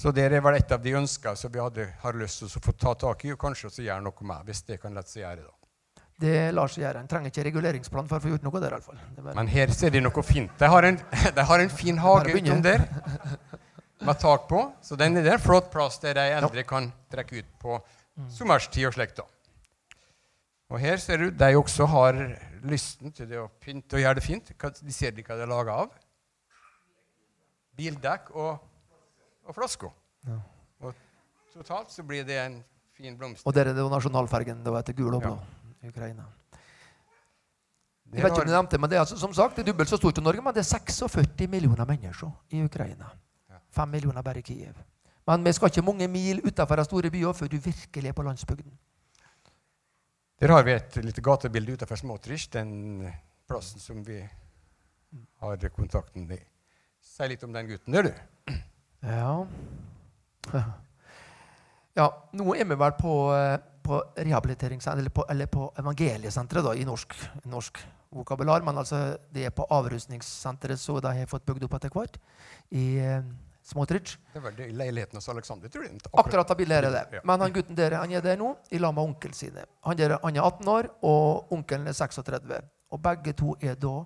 Så det var et av de ønskene som vi hadde, har lyst til å få ta tak i, og kanskje også gjøre noe med, hvis det kan la seg gjøre. da. Det lar seg gjøre. En trenger ikke reguleringsplan for å få gjort noe der. i alle fall. Det er bare- Men her ser de noe fint. De har en, (laughs) de har en fin hage under utom der, (laughs) med tak på. Så den er en flott plass der de eldre kan trekke ut på sommerstid og slikt. Og her ser du de også har lysten til det å pynte og gjøre det fint. De ser de hva de er laga av? Bildekk og, og flasker. Og totalt så blir det en fin blomst. Og der er det jo nasjonalfargen da etter gul og blå i Ukraina. Jeg vet ikke om du nevnte, men Det er altså, som sagt, det er dobbelt så stort som Norge, men det er 46 millioner mennesker i Ukraina. Ja. 5 millioner bare i Kiev. Men vi skal ikke mange mil utenfor de store byer før du virkelig er på landsbygden. Der har vi et lite gatebilde utenfor Småtrich, den plassen som vi har kontakten med. Si litt om den gutten der, du. Ja. (laughs) ja, nå er vi vel på, eh, på på, eller på evangeliesenteret da, i norsk, norsk vokabular. Men altså, det er på avrusningssenteret, så de har fått bygd opp etter hvert i eh, Småtrich. Det var det i leiligheten hos Alexander, tror jeg. Akkurat er det. Ja. Men han gutten der han er der nå, i lag med onkelen sine. Han, der, han er 18 år, og onkelen er 36. Og begge to er da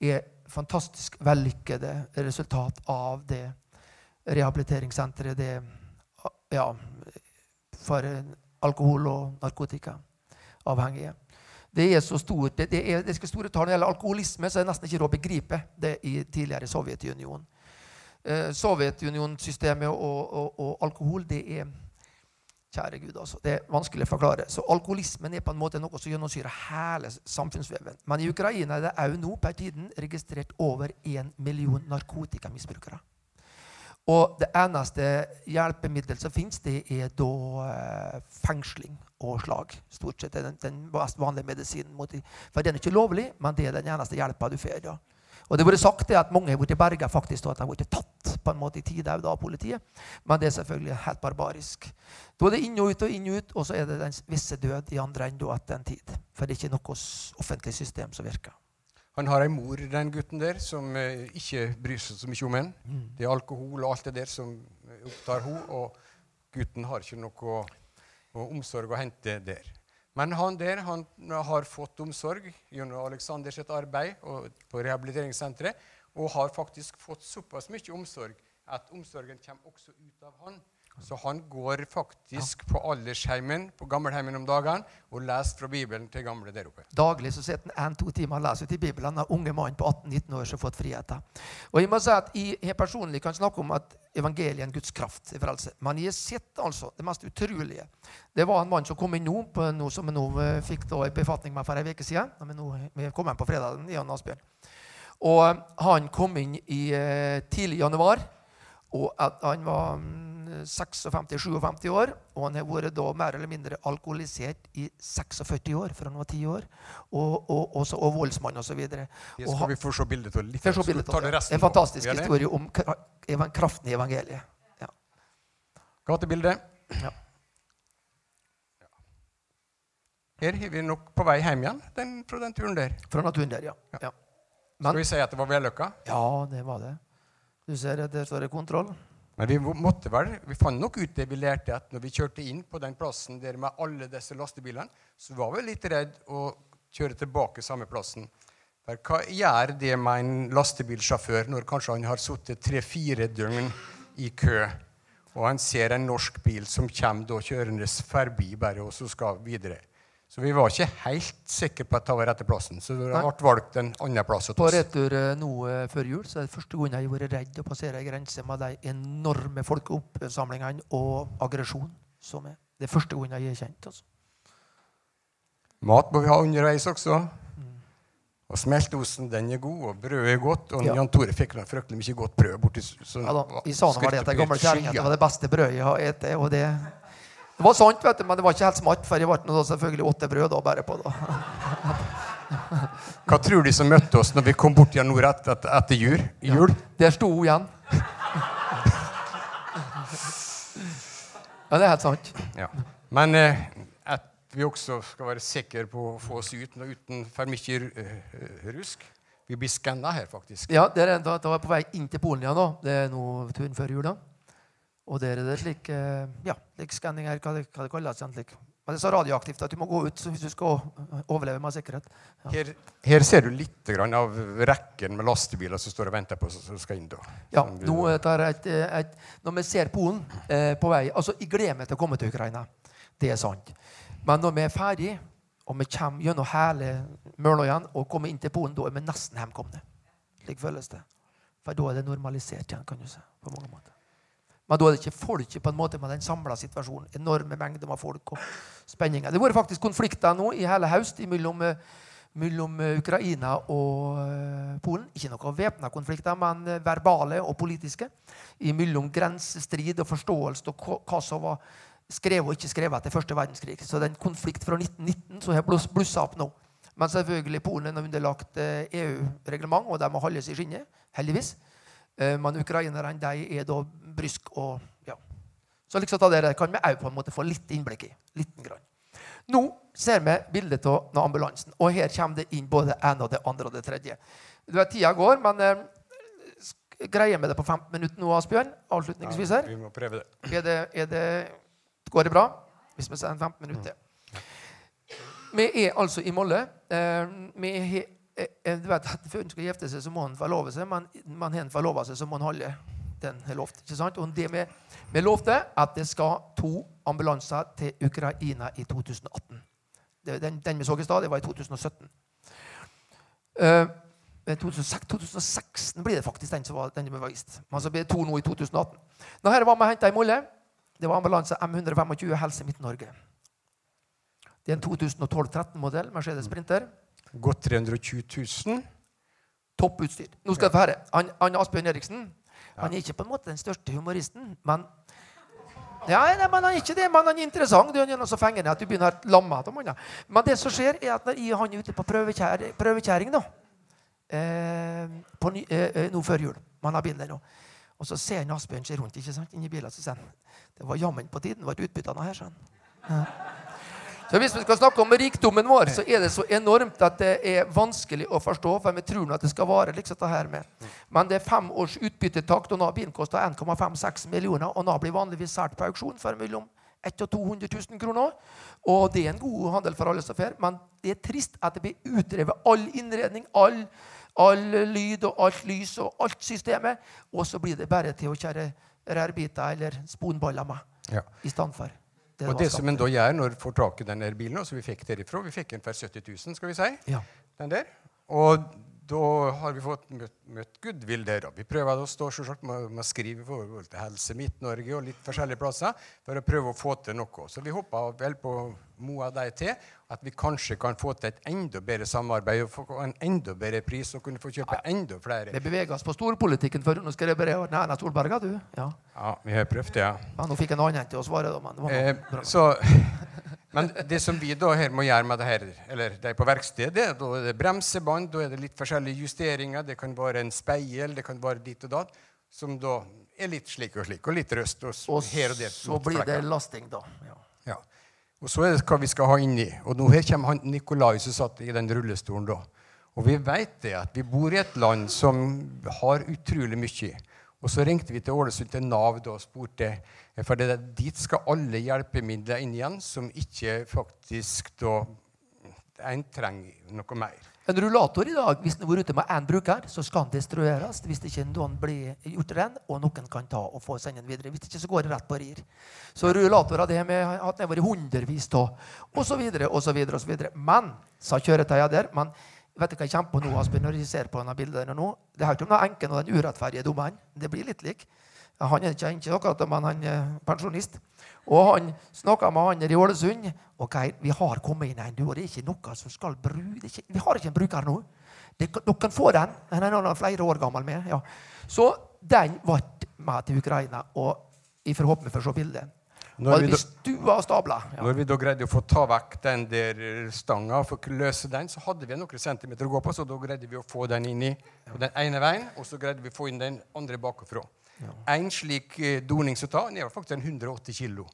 er fantastisk vellykkede resultat av det rehabiliteringssenteret det, ja, for alkohol- og narkotikaavhengige. Det er så stort, det, det er, det er store tall når det gjelder alkoholisme, så er det nesten ikke råd å begripe det i tidligere Sovjetunionen eh, Sovjetunionsystemet og, og, og alkohol, det er Kjære Gud, altså. Det er vanskelig å forklare. Så alkoholismen er på en måte noe som gjennomsyrer hele samfunnsveven. Men i Ukraina er det òg nå per tiden registrert over én million narkotikamisbrukere. Og det eneste hjelpemiddel som finnes, det er da eh, fengsling og slag. Stort sett er den, den mest vanlige medisinen. Mot for den er ikke lovlig, men det er den eneste hjelpa du får. Ja. Og det har vært sagt at mange har blitt berga faktisk, og at de har blitt tatt på en måte i tide av politiet. Men det er selvfølgelig helt barbarisk. Da er det inn og ut og inn og ut, og så er det den visse død i andre enden etter en tid. For det er ikke noe offentlig system som virker. Han har ei mor, den gutten der, som eh, ikke bryr seg så mye om ham. Mm. Det er alkohol og alt det der som eh, opptar henne, og gutten har ikke noe, omsorg å hente der. Men han der han har fått omsorg gjennom Aleksanders arbeid og på rehabiliteringssenteret, og har faktisk fått såpass mye omsorg at omsorgen kommer også ut av han. Så han går faktisk på aldersheimen på gammelheimen om dagene og leser fra Bibelen til gamle der oppe. Daglig så sitter han en-to timer og leser ut i Bibelen. Den unge mann på 18-19 år som har fått friheten. Og Jeg må si at jeg personlig kan snakke om at evangeliet er en Guds kraft til frelse. Men jeg har sett altså det mest utrolige. Det var en mann som kom inn nå, på noe som vi nå eh, fikk da i befatning med for en uke siden. Vi, nå, vi kom inn på fredag, Jan Asbjørn. Og han kom inn i eh, tidlig januar. Og at han var mm, 56-57 år, og han har vært da mer eller mindre alkoholisert i 46 år, for han var 10 år, og, og, også, og voldsmann osv. Skal vi få se bildet av litt. Får Så bildet av det resten En fantastisk det? historie om kraften i evangeliet. Ja. Gatebilde. Ja. Her er vi nok på vei hjem igjen den, fra den turen der. Fra naturen der, ja. ja. Skal Men, vi si at det var vellykka? ja, det var det. Du ser at der står det kontroll. Men vi måtte vel, vi fant nok ut det vi lærte, at når vi kjørte inn på den plassen der med alle disse lastebilene, så var vi litt redd å kjøre tilbake samme plassen. For hva gjør det med en lastebilsjåfør når kanskje han har sittet tre-fire døgn i kø, og han ser en norsk bil som kommer da kjørende forbi bare, og så skal videre? Så vi var ikke helt sikre på at det var rette plassen, så det ble valgt en annen plass. På retur eh, nå eh, før jul så er det første gang jeg har vært redd å passere ei grense med de enorme folkeoppsamlingene og aggresjon som er. Det er første gang jeg har kjent. altså. Mat må vi ha underveis også. Og smeltosen, den er god, og brødet er godt. Og Ja. Jan Tore fikk noe fryktelig mye godt brød. borti Ja da, I sa nå var det at den gamle kjerringa det var det beste brødet jeg har spist. Og det, det var sant, vet du, men det var ikke helt smart, for jeg ble selvfølgelig åtte brød da bare på. da. (laughs) Hva tror de som møtte oss når vi kom bort igjen nord etter, etter, etter jul? Ja, Der sto hun igjen. Ja, det er helt sant. Ja. Men eh, at vi også skal være sikre på å få oss ut nå uten for mye eh, rusk. Vi blir skanna her, faktisk. Ja, det er, da, da er jeg på vei inn til Polen igjen nå. Det er nå turen før jul. da. Og der er det slik eh, ja, like skanning her, hva det, hva det kalles. Slik. Men det er så radioaktivt at du må gå ut hvis du skal overleve med sikkerhet. Ja. Her, her ser du litt grann av rekken med lastebiler som står og venter på som skal inn. da. Ja, nå tar et, et, Når vi ser Polen eh, på vei altså Jeg gleder meg til å komme til Ukraina. Det er sant. Men når vi er ferdig, og vi kommer gjennom hele Mørløyen og kommer inn til Polen, da er vi nesten hjemkomne. Slik føles det. For da er det normalisert igjen, kan du si. på mange måter. Men da er det ikke folket på en måte med den samla situasjonen. Enorme mengder med folk og spenninger. Det har vært faktisk konflikter nå i hele høst mellom, eh, mellom eh, Ukraina og eh, Polen. Ikke noen væpna konflikter, men verbale og politiske. Mellom grensestrid og forståelse av hva- som var skrevet og ikke skrevet etter første verdenskrig. Så det er en konflikt fra 1919 som har bluss- blussa opp nå. Men selvfølgelig Polen er underlagt EU-reglement, og de må holdes i skinnet. Heldigvis. Men ukrainerne de er da brysk og ja. Så liksom ta dere kan vi òg på en måte få litt innblikk i. Liten grann. Nå ser vi bildet av ambulansen, og her kommer det inn både det ene og det andre og det tredje. Du vet, Tida går, men eh, greier vi det på 15 minutter nå, Asbjørn? Avslutningsvis her. Vi må prøve det. Er det, er det, går det bra? Hvis vi sier 15 minutter. Vi er altså i Molle. Eh, vi er, eh, du vet at (laughs) Før en skal gifte seg, så må en forlove seg. Men man har en forlova seg, så må en holde den er lovt. ikke sant? Og det vi, vi lovte at det skal to ambulanser til Ukraina i 2018. Det, den, den vi så i stad, det var i 2017. Uh, 2006, 2016 blir det faktisk den som var, den som var vist. Men så blir det to nå i 2018. Nå her var vi henta i Molle. Det var ambulanse M125 Helse Midt-Norge. Det er en 2012-13-modell Mercedes Sprinter. Godt 320 000. Topputstyr. Nå skal jeg få høre. Han, han Asbjørn Eriksen han er ikke på en måte den største humoristen, men ja, nei, men Han er ikke det, men han er interessant. Han er så fengende at du begynner å lamme av ham. Men det som skjer, er at når jeg, han er ute på prøvekjær, prøvekjæring, nå, eh, på eh, eh, nå før jul. Man har bilder nå. Og så ser han Asbjørn seg rundt ikke sant, inni bilen. Så sier han det var jammen på tiden var utbyttene her. sånn. Ja. Så Hvis vi skal snakke om rikdommen vår, så er det så enormt at det er vanskelig å forstå. For vi tror at det skal vare liksom det her med. Men det er fem års utbyttetakt, og nå bilen koster 1,56 millioner. Og nå blir vanligvis solgt på auksjon for mellom 100 og 200 000 kroner. Og det er en god handel for alle som får. Men det er trist at det blir utrevet all innredning, all, all lyd og alt lys og alt systemet. Og så blir det bare til å kjøre rørbiter eller sponballer med Ja. i stedet for. Det Og det som en da gjør når en får tak i denne bilen, og som vi fikk derifra Vi fikk den for 70 000, skal vi si. Ja. Den der. Og da har vi fått møtt, møtt goodwill der. Vi prøver å stå selvsagt med, med å skrive forhold til Helse Midt-Norge og litt forskjellige plasser for å prøve å få til noe. Så vi håper vel på Moa deg til at vi kanskje kan få til et enda bedre samarbeid og få en enda bedre pris og kunne få kjøpe enda flere. Vi beveger oss på storpolitikken før. Nå skal jeg bare Erna Solberg, du. Ja. Ja, vi har prøvd det. Ja. ja. Nå fikk en annen til å svare, da. Men det var noe Eh, bra. så, (laughs) men det som vi da her må gjøre med det her, eller er på verkstedet, da er det bremsebånd, da er det litt forskjellige justeringer, det kan være en speil, det kan være ditt og datt, som da er litt slik og slik, og litt røst og, Og her og der. så blir det lasting, da. Ja. Ja. Og så er det hva vi skal ha inni. Og nå her kommer han Nikolai som satt i den rullestolen da. Og vi vet det at vi bor i et land som har utrolig mye. Og så ringte vi til Ålesund til Nav da og spurte for det, dit skal alle hjelpemidler inn igjen som ikke faktisk da en trenger noe mer. En rullator i dag, hvis den har ute med én bruker, så skal den destrueres hvis ikke noen blir gjort ren, og noen kan ta og få sende den videre. Hvis ikke så går det rett på rir. Så rullatorer det har vi hatt hundrevis av, og så videre. Men, sa kjøretøyet der, men vet du hva jeg kommer på nå, Asbjørn, når jeg ser på denne bildet nå? Det er ikke om enken og den urettferdige dommeren. Det blir litt lik. Han er ikke, ikke akkurat, men han er pensjonist. Og han snakka med han i Ålesund. ok, vi har kommet inn en, du, og det er ikke noe som skal bruke Vi har ikke en bruker nå. Det, dere kan få den. Den er noen flere år gammel med. ja. Så den ble med til Ukraina, og jeg får håpe vi får se bildet. Når vi stabler. Ja. Når vi da greide å få ta vekk den der stanga og få løse den, så hadde vi noen centimeter å gå på, så da greide vi å få den inn i på den ene veien, og så greide vi å få inn den andre bakfra. En slik eh, doning som tar, er faktisk en 180 kilo.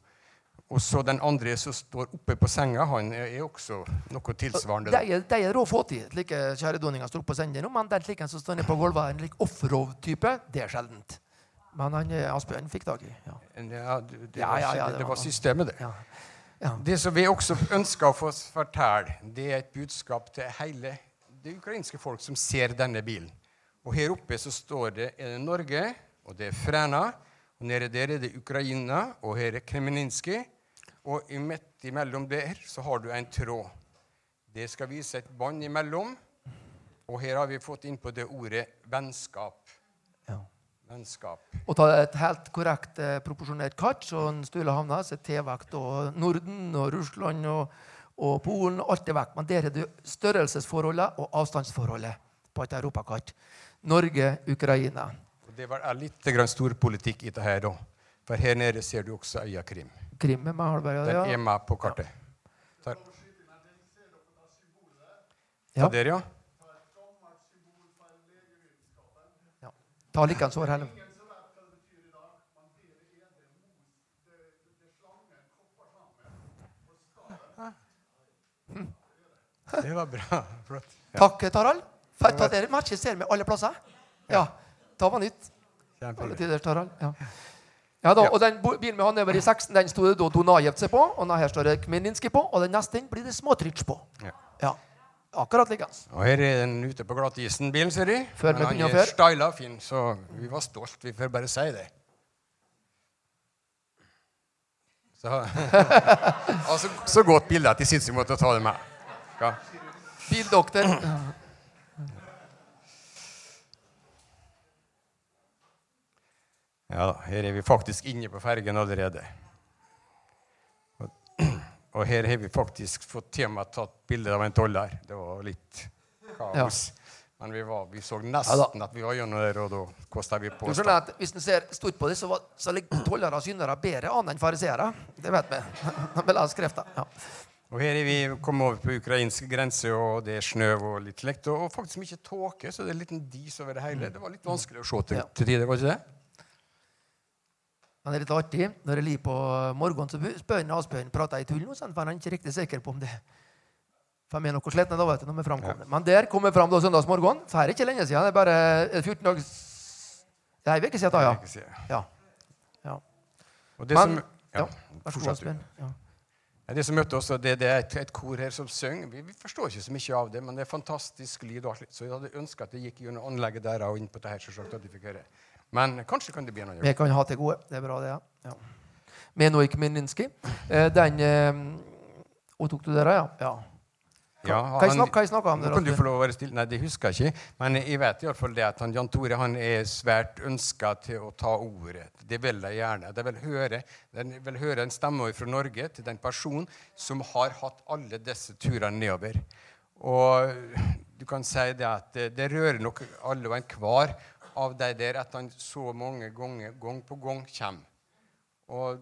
Og så den andre som står oppe på senga, han er også noe tilsvarende. De er, de er rå å få til. Slike kjæredoninger står oppe på senga nå, men den slik som står nede på gulvet, en lik offroad-type, det er sjeldent. Men han eh, Asbjørn fikk tak i. Ja. Ja, det, det, Ja, var, ja, det, det var- var systemet, det. Ja. Ja. Det som vi også ønsker å få fortelle, det er et budskap til hele det ukrainske folk som ser denne bilen. Og Her oppe så står det, er det Norge, og det er Fræna. Og nede der er det Ukraina, og her er Kremlinski. Og midt imellom der så har du en tråd. Det skal vise et bånd imellom. Og her har vi fått inn på det ordet vennskap. Ja. Vennskap. Og ta et helt korrekt eh, proporsjonert kart, så en Stule havna, så er T-vekt og Norden og Russland og, og Polen alt er vekk. Men der er det størrelsesforholdet og avstandsforholdet på et europakart. Norge, Ukraina. Og Det var er litt grann storpolitikk i det her, da. For her nede ser du også øya Krim. Krim med Malberg. Den er med på kartet. Der. Ja. Der, ja. Ta likens år heller. Det var bra. Flott. Ja, Takk, Tarald. Fett at dere matches ser med alle plasser. Ja. Ta var nytt. Alle tider, Tarald. Ja. Ja, da, og den bilen med han over i 16, den sto det da Donajevce på, og den her står det Kmeninski på, og den neste blir det Smotrich på. Ja. Akkurat likens. Og her er den ute på glattisen, bilen, ser de. Før Men han er styla fin, så vi var stolt. Vi får bare si det. Så, (laughs) altså, så godt bilde at de syns vi måtte ta det med. Ja. Bildoktor. Ja her er vi faktisk inne på fergen allerede. Og, og her har vi faktisk fått tema tatt bilde av en toller. Det var litt kaos. Men vi, var, vi så Ja nesten at vi var gjennom der, og da kosta vi på oss. Hvis en ser stort på det, så, var- så ligger tollere og syndere bedre an enn fariseere. Det vet vi. Vil ha skrifta. Ja. Og her er vi kommet over på ukrainsk grense, og det er snø og litt lekt. Og faktisk mye tåke, så det er en liten dis over det hele. Det var litt vanskelig å se til, Ja. til tider, var ikke det? Det er litt artig. Når jeg ligger på morgenen, så spør han Asbjørn prater jeg tull nå, for han er ikke riktig sikker på om det For vi er noe slitne da, vet du, når vi framkommer. Men der kom vi fram da søndagsmorgen. så her er ikke lenge siden. Det er bare er 14 dager Det er en uke siden, da, ja. ja. ja. Og det Men, som, ja. ja, Vær så god. Asbjørn. Ja. Ja, Det som møtte oss, det, det er et, et kor her som synger. Vi, vi forstår ikke så mye av det, men det er fantastisk lyd. og alt. Så jeg hadde ønska at det gikk gjennom anlegget der og inn på det her, selvsagt, at de fikk høre. Men kanskje kan det bli annen Vi kan ha til gode. Det er bra, det. ja. ja. Menoik Mininski. Eh, Den eh, Og tok du dere, ja? ja. Ja, Hva jeg hva jeg snakket om der, kan du få lov å være stille. Nei, det husker jeg ikke. Men jeg vet i hvert fall det at han, Jan Tore han er svært ønska til å ta ordet. Det vil de gjerne. De vil høre, de vil høre en stemme fra Norge til den personen som har hatt alle disse turene nedover. Og du kan si det at det, det rører nok alle og enhver av de der at han så mange ganger, gang på gang, kommer. Og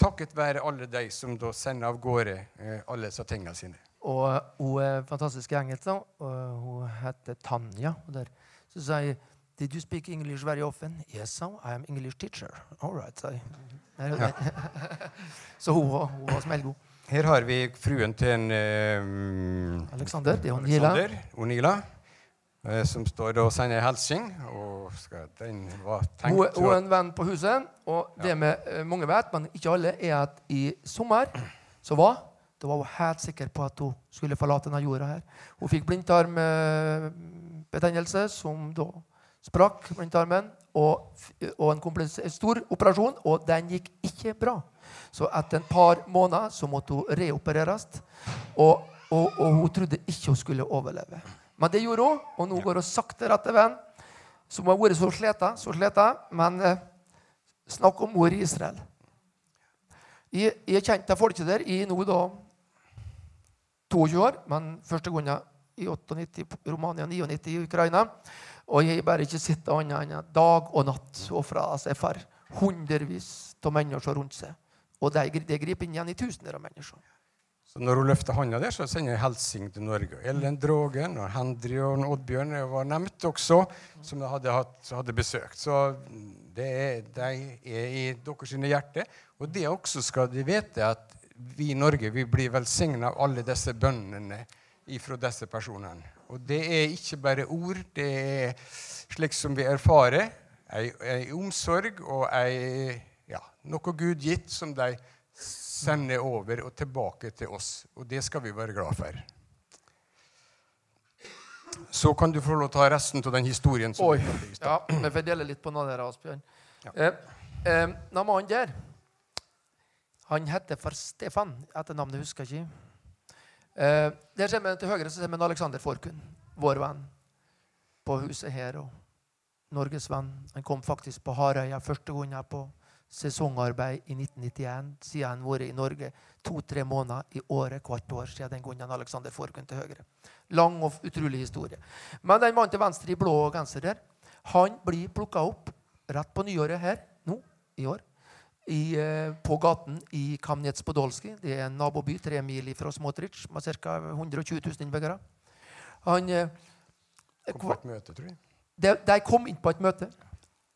takket være alle de som da sender av gårde eh, alle disse tingene sine. Og hun er fantastisk i engelsk. da, Hun heter Tanja. Og der, så sier jeg Did you speak English very often? Yes, so. I am English teacher. All right, sa jeg. Ja. (laughs) så hun, var- hun var smellgod. Her har vi fruen til en um, Alexander, det er. Alexander Onila, eh, som står og sender hilsen. Og den var tenkt Hun, hun er en venn på huset. Og det med, eh, mange vet, men ikke alle, er at i sommer så var da var hun helt sikker på at hun skulle forlate denne jorda. her. Hun fikk blindtarmbetennelse, som da sprakk blindtarmen, og, og en stor operasjon, og den gikk ikke bra. Så etter et par måneder så måtte hun reopereres, og, og, og hun trodde ikke hun skulle overleve. Men det gjorde hun, og nå går hun sakte rett til veien. Som har vært så sleta, så sleta, men eh, snakk om mor i Israel. Jeg, jeg kjent av folket der i nå da 22 år, men første gangen i 98 Romania, 99 i Ukraina. Og jeg bare ikke sett annet enn dag og natt og seg for hundrevis av mennesker rundt seg. Og det de griper inn igjen i tusener av mennesker. Så når hun løfter hånda der, så sender jeg hilsen til Norge. Ellen Drogen og Hendry og Oddbjørn var nevnt også, som de hadde, hadde besøkt. Så det er, er i deres hjerte. Og det også skal de vite, at vi i Norge vi blir velsigna av alle disse bønnene ifra disse personene. Og det er ikke bare ord, det er slik som vi erfarer. Ei, ei omsorg og ei, ja, noe Gud gitt som de sender over og tilbake til oss. Og det skal vi være glad for. Så kan du få lov til å ta resten av den historien. som Oi. Ja, vi får dele litt på noe der, Asbjørn. Eh, eh, den mannen der, han heter for Stefan. Etternavnet husker jeg ikke. Eh, der ser vi til høyre så ser vi Alexander Forkun, vår venn på huset her. og Norges venn. Han kom faktisk på Harøya første gang her på sesongarbeid i 1991. Siden han har vært i Norge to-tre måneder i året hvert år. siden den gangen Alexander Forkun til høyre. Lang og utrolig historie. Men den mannen til venstre i blå genser der, han blir plukka opp rett på nyåret her nå i år. I, eh, på gaten i Kamnets-Podolsky. Det er en naboby tre mil fra Smotrich med ca. 120 000 innbyggere. Han eh, Kom på et møte, tror jeg. de, de kom inn på et møte,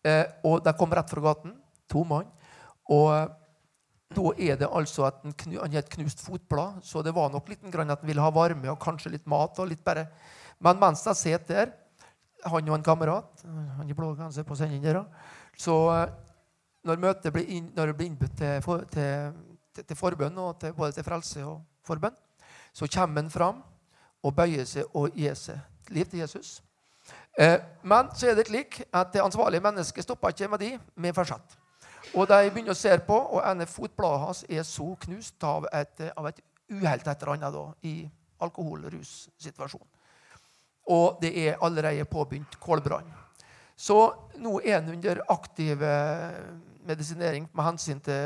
eh, og de kom rett fra gaten. To mann. Og eh, da er det altså at han, knu, han et knust fotblad, så det var nok litt grann at han ville ha varme og kanskje litt mat. og litt bare. Men mens de sitter der, han og en kamerat Han i blå genser på sending der, så eh, når møtet blir, inn, når det blir innbudt til, for, til, til, til forbønn, og til, både til frelse og forbønn, så kommer han fram og bøyer seg og gir seg liv til Jesus. Eh, men så er det slik at det ansvarlige mennesket stopper ikke med de, vi fortsetter. Og de begynner å se på, og ene fotbladet hans er så knust av et, av et uhell et eller annet da, i alkohol-rus-situasjonen. Og det er allerede påbegynt kålbrann. Så nå er han under aktiv eh, medisinering med hensyn til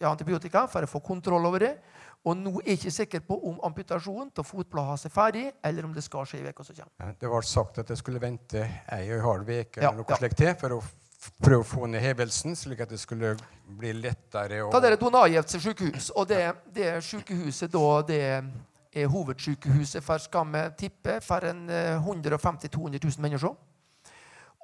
ja, antibiotika for å få kontroll over det. Og nå er jeg ikke sikker på om amputasjonen av fotbladet hans er ferdig, eller om det skal skje i uka som kommer. Ja, Det ble sagt at jeg skulle vente ei og en halv uke Ja, eller noe ja. slikt til for å prøve å få ned hevelsen, slik at det skulle bli lettere å Da er det Donajevs sykehus. Og det, det sykehuset da, det er hovedsykehuset for skal vi tippe for en 150 000-200 000 mennesker.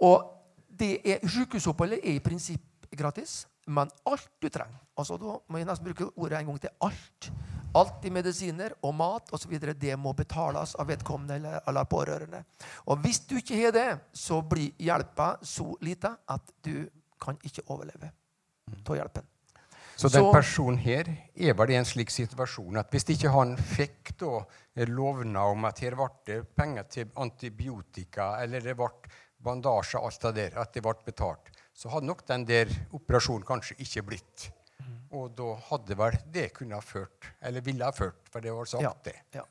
Og det er, sykehusoppholdet er i prinsipp gratis, men alt du trenger altså Da må jeg nesten bruke ordet en gang til alt. Alt i medisiner og mat osv. Det må betales av vedkommende eller, eller pårørende. Og hvis du ikke har det, så blir hjelpa så lite at du kan ikke overleve av hjelpen. Så den personen her er vel i en slik situasjon at hvis ikke han fikk da lovnad om at her ble det penger til antibiotika, eller det ble bandasje og alt det der, at det ble betalt, så hadde nok den der operasjonen kanskje ikke blitt. Og da hadde vel det kunne ha ført, eller ville ha ført, for det var sagt, ja, det. Ja.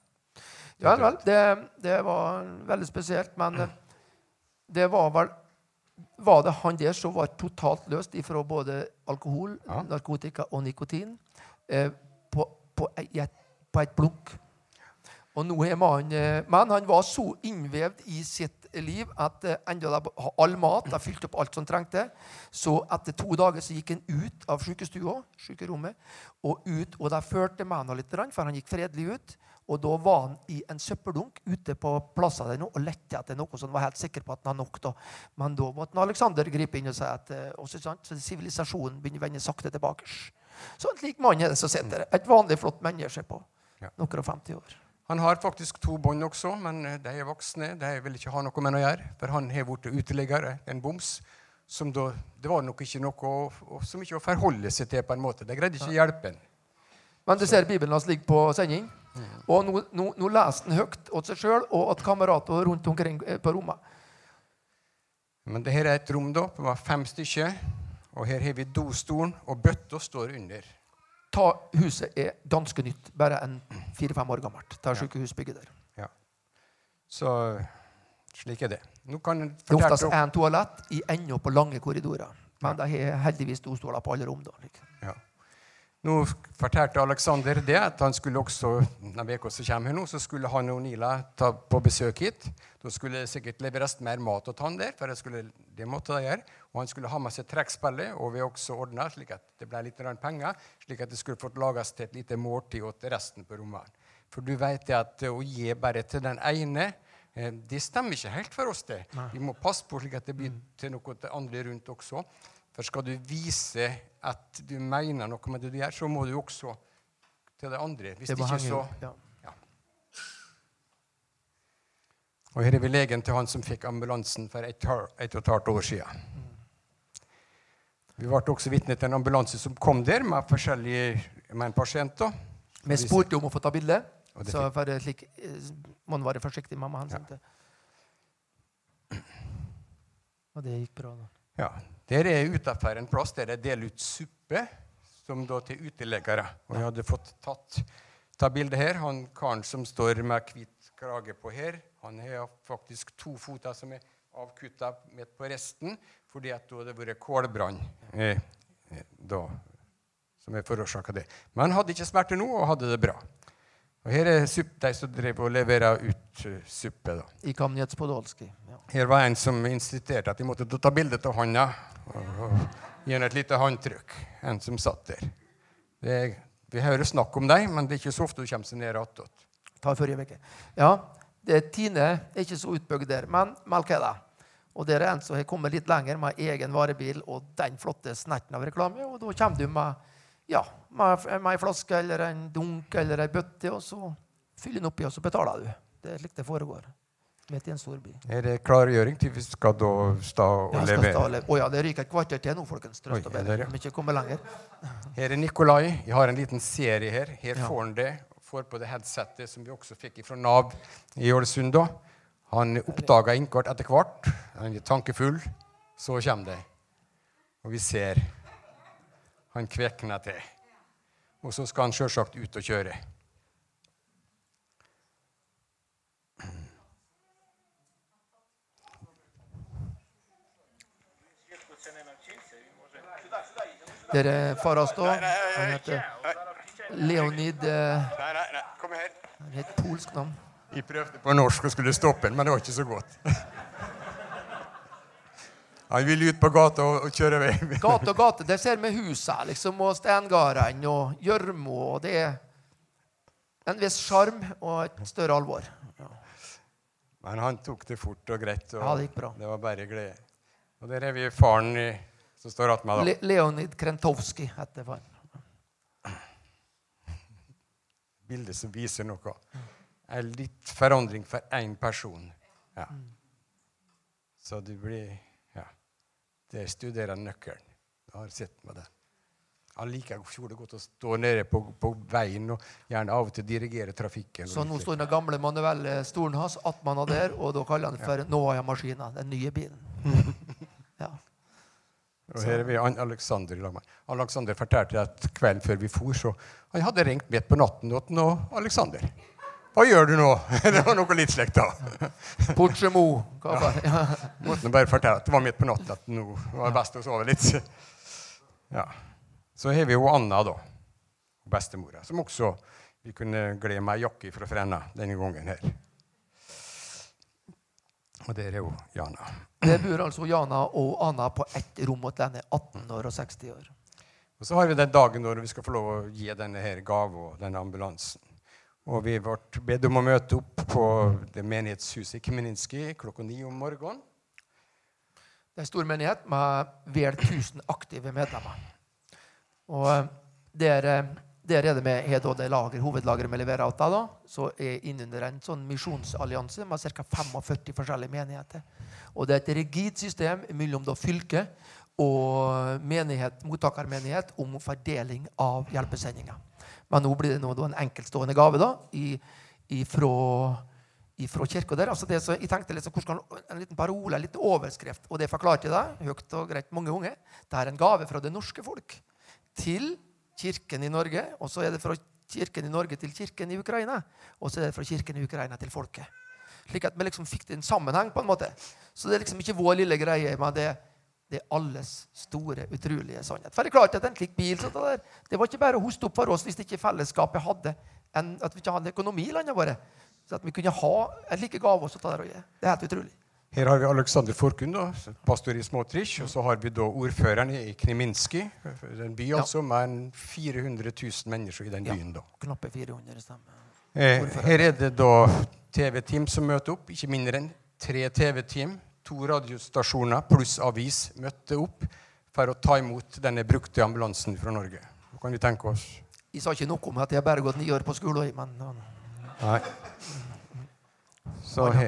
ja vel, det, det, var veldig spesielt, men eh, det var vel var det han der som var totalt løst ifra både alkohol, ja. narkotika og nikotin eh, på, på, et, på et blunk. Og nå er man, eh, Men han var så innvevd i sitt liv at enda de har all mat de fylte opp alt som trengte. Så etter to dager så gikk han ut av sykestua, sykerommet, og ut, og de førte med ham litt, for han gikk fredelig ut. Og da var han i en søppeldunk ute på plassen der og lette etter noe som han var helt sikker på at han hadde nok. da. Men da måtte Alexander gripe inn og si at uh, også, sant? Så sivilisasjonen begynner å vende sakte tilbake. Så en slik mann er det som sitter Et vanlig, flott menneske på noen og 50 år. Han har faktisk to bånd også, men eh, de er voksne. De vil ikke ha noe med å gjøre, for han har blitt uteligger, en boms. Som da, det var nok ikke noe å, som ikke å forholde seg til på en måte. De greide ikke hjelpe ham. Men du ser Bibelen hans ligger på sending. Mm. Og nå, nå, nå leser han høyt til seg sjøl og til kamerater rundt omkring eh, på rommet. Men det her er et rom da, på fem stykker. Og her har vi dostolen, og bøtta står under ta, huset er ganske nytt. Bare en fire-fem år gammelt. Ta sykehusbygget der. Ja. Så slik er det. Det er oftest en toalett i enda på lange korridorer. Men det har heldigvis to stoler på alle rom. da. Liksom. Ja. Nå fortalte Aleksander det, at han skulle også den uka som kommer nå, så skulle han og Nila ta på besøk hit. Da skulle det sikkert leveres mer mat til han der, for det, skulle, det måtte de gjøre. Og han skulle ha med seg trekkspillet, og vi også ordna slik at det ble litt penger, slik at det skulle fått lages til et lite måltid til resten på rommet. For du vet at å gi bare til den ene eh, det stemmer ikke helt for oss. det. Vi må passe på slik at det blir til noe til andre rundt også. For skal du vise at du mener noe med det du gjør, så må du også til det andre. Hvis det ikke så ja. Ja. Og her er vi legen til han som fikk ambulansen for et, et og et halvt år siden. Vi ble også vitne til en ambulanse som kom der med forskjellige med en pasient. Vi spurte om å få ta bilde, så for slik, eh, må man være forsiktig med han ja. Og det gikk bra, da. Ja, Der er utafor en plass der jeg deler ut suppe som da til uteliggere. Og jeg hadde fått tatt ta bildet her. Han karen som står med hvit krage på her, han har faktisk to føtter som er avkutta midt på resten, fordi at da hadde vært kålbrann eh, eh, da, som er forårsaka det. Men han hadde ikke smerte nå og hadde det bra. Og Her er supp, de som driver og leverer ut uh, suppe. da. I Kamnets Podolsky. Ja. Her var en som insisterte at de måtte ta bilde av hånda og, og gi henne et lite håndtrykk. En som satt der. Det, vi hører snakk om dem, men det er ikke så ofte du kommer seg ned attåt. Ta forrige uke. Ja, det Tine er ikke så utbygd der, men Malkeda. Og der er en som har kommet litt lenger med egen varebil og den flotte snerten av reklame. Og da kommer du med ja, med, ei flaske eller en dunk eller ei bøtte, og så fyller den oppi, og så betaler du. Det er slik det foregår. Midt i en storby. Er det klargjøring til vi skal da stå og ja, levere? Å ja, det ryker et kvarter til nå, folkens. Trøst og bedre. Om ikke kommer lenger. Her er Nikolai. Jeg har en liten serie her. Her ja. får han det. Får på det headsetet som vi også fikk fra Nav i Ålesund. da. Han oppdaga innkort etter hvert. Han er tankefull. Så kommer det. Og vi ser han kvekner til. Og så skal han sjølsagt ut og kjøre. Dere Faras da? Han heter Leonid eh, Nei, nei, nei. Kom her. Han het polsk navn. Jeg prøvde på norsk og skulle stoppe den, men det var ikke så godt. Han vil ut på gata og, og kjøre vei. (laughs) Gate og gate, der ser vi husa liksom, og steingardene og gjørma. Det er en viss sjarm og et større alvor. Ja. Men han tok det fort og greit. Og Ja, det gikk bra. det var bare glede. Og der er vi faren i, som står attmed, da. Le Leonid Krentowski heter faren. Bildet som viser noe. Er litt forandring for én person. Ja. Så du blir Ja. er studerer nøkkelen. Jeg har sett med det. Han liker utrolig godt å stå nede på, på veien og gjerne av og til dirigere trafikken. Så nå står den gamle manuelle stolen hans attmann der, og da kaller han det for Novaya-maskina, den nye bilen. (laughs) Ja. Og her er vi Alexander. Alexander fortalte at kvelden før vi for, så han hadde ringt midt på natten til nå, Alexander. Hva gjør du nå? (laughs) det var noe litt slikt, da. (laughs) Portsemo. Ja. Måtte bare fortelle at det var midt på natta, at nå var det best å sove litt. (laughs) Ja. Så har vi jo Anna, da. Bestemora. Som også vi kunne glede meg jakke fra Frenna denne gangen her. Og der er jo Jana. (clears throat) Det bor altså Jana og Anna på ett rom hos denne 18 år og 60 år. Og så har vi den dagen når vi skal få lov å gi denne her gave og denne ambulansen. Og vi ble bedt om å møte opp på det menighetshuset i Kmeninski klokka ni om morgenen. Det er en stor menighet med vel 1000 aktive medlemmer. Og eh, der, eh, der er det med har det lager, hovedlageret vi leverer av, da, så er innunder en sånn misjonsallianse med ca. 45 forskjellige menigheter. Og det er et rigid system mellom da fylke og menighet, mottakermenighet om fordeling av hjelpesendinger. Men nå blir det nå det en enkeltstående gave da, i, ifra, ifra kirka der. Altså så, jeg tenkte liksom, kan En liten parole, en liten overskrift. Og det forklarte jeg deg høyt og greit mange ganger. Det er en gave fra det norske folk til kirken i Norge. Og så er det fra kirken i Norge til kirken i Ukraina. Og så er det fra kirken i Ukraina til folket. Slik at vi liksom fikk det en sammenheng. på en måte. Så det er liksom ikke vår lille greie. men det det er alles store, utrolige sannhet. For det er klart at en slik bil så det, der, det var ikke bare å hoste opp for oss hvis ikke fellesskapet hadde en, at vi ikke hadde økonomi i landet vårt. Så at vi kunne ha en like gave også. Det, og det er helt utrolig. Her har vi Aleksander Forkun, da, pastor i Småtrich. Og så har vi da ordføreren i Kneminski, en by altså med 400 000 mennesker i den Ja. byen. da. Knappe 400 stemmer. Eh, her er det da TV-team som møter opp. Ikke mindre enn tre TV-team. To radiostasjoner pluss avis møtte opp for å ta imot denne brukte ambulansen fra Norge. Hva kan vi tenke oss? Jeg sa ikke noe om at jeg bare har gått ni år på skole. Men Nei. Så he,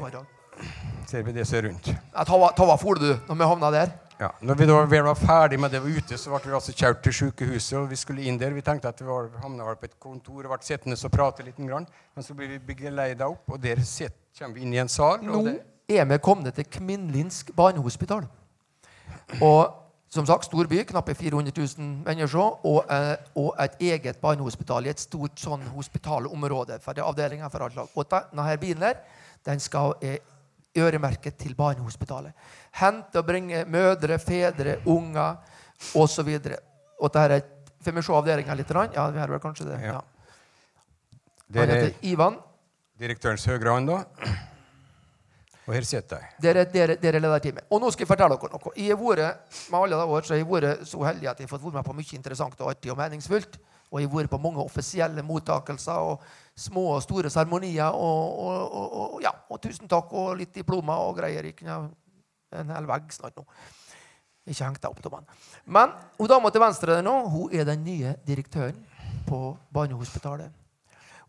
ser vi det som er rundt. Ta, hva- for du når vi havna der? Ja. Når vi da var ferdig med det var ute, så ble vi altså kjørt til sykehuset. og Vi skulle inn der. Vi tenkte at vi var, havna på et kontor og ble sittende og prate litt. Men så blir vi begeleida opp, og der kommer vi inn i en sal. Nå Og det, er vi kommet til Kminlinsk barnehospital. Og som sagt, stor by, knappe 400 000 mennesker, og, eh, og et eget barnehospital i et stort sånn hospitalområde. for det er avdelinger for alt lag. Og denne bilen her, den skal eh, øremerket til barnehospitalet. Hente og bringe mødre, fedre, unger osv. Er Får vi se avdelinga litt? Ja, vi har vel kanskje det. Ja. Ja. Han er heter Ivan. direktørens høyre hånd, da. Og her sitter jeg. Dere, dere, dere leder teamet. Og nå skal jeg fortelle dere noe. Jeg har vært med alle de år, så jeg har vært så heldig at jeg har fått være med på mye interessant og artig og meningsfullt. Og jeg har vært på mange offisielle mottakelser og små og store seremonier. Og, og, og, og, ja, og tusen takk og litt diplomer og greier. Jeg kunne en hel vegg snart nå. Ikke hengt deg opp, meg. Men hun dama til venstre der nå, hun er den nye direktøren på barnehospitalet.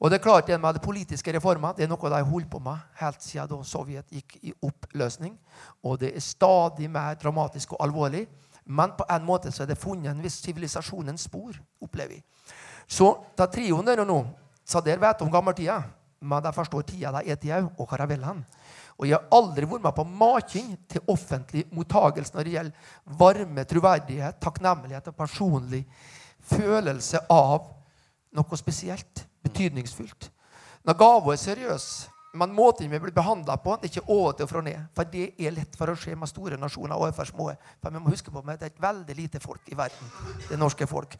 Og det er klart det med de politiske reformer det er noe de har holdt på med helt siden da Sovjet gikk i oppløsning. Og det er stadig mer dramatisk og alvorlig. Men på en måte så er det funnet en viss sivilisasjonens spor, opplever vi. Så da trioen der og nå, så der vet om gammeltida, men de forstår tida de er til og hva de vil hen. Og jeg har aldri vært med på making til offentlig mottagelse når det gjelder varme, troverdighet, takknemlighet og personlig følelse av noe spesielt, betydningsfullt. Når gaven er seriøs, men måten vi blir behandla på, det er ikke til og fra ned. For det er lett for å skje med store nasjoner overfor små. For vi må huske på at det er et veldig lite folk i verden. Det norske folk.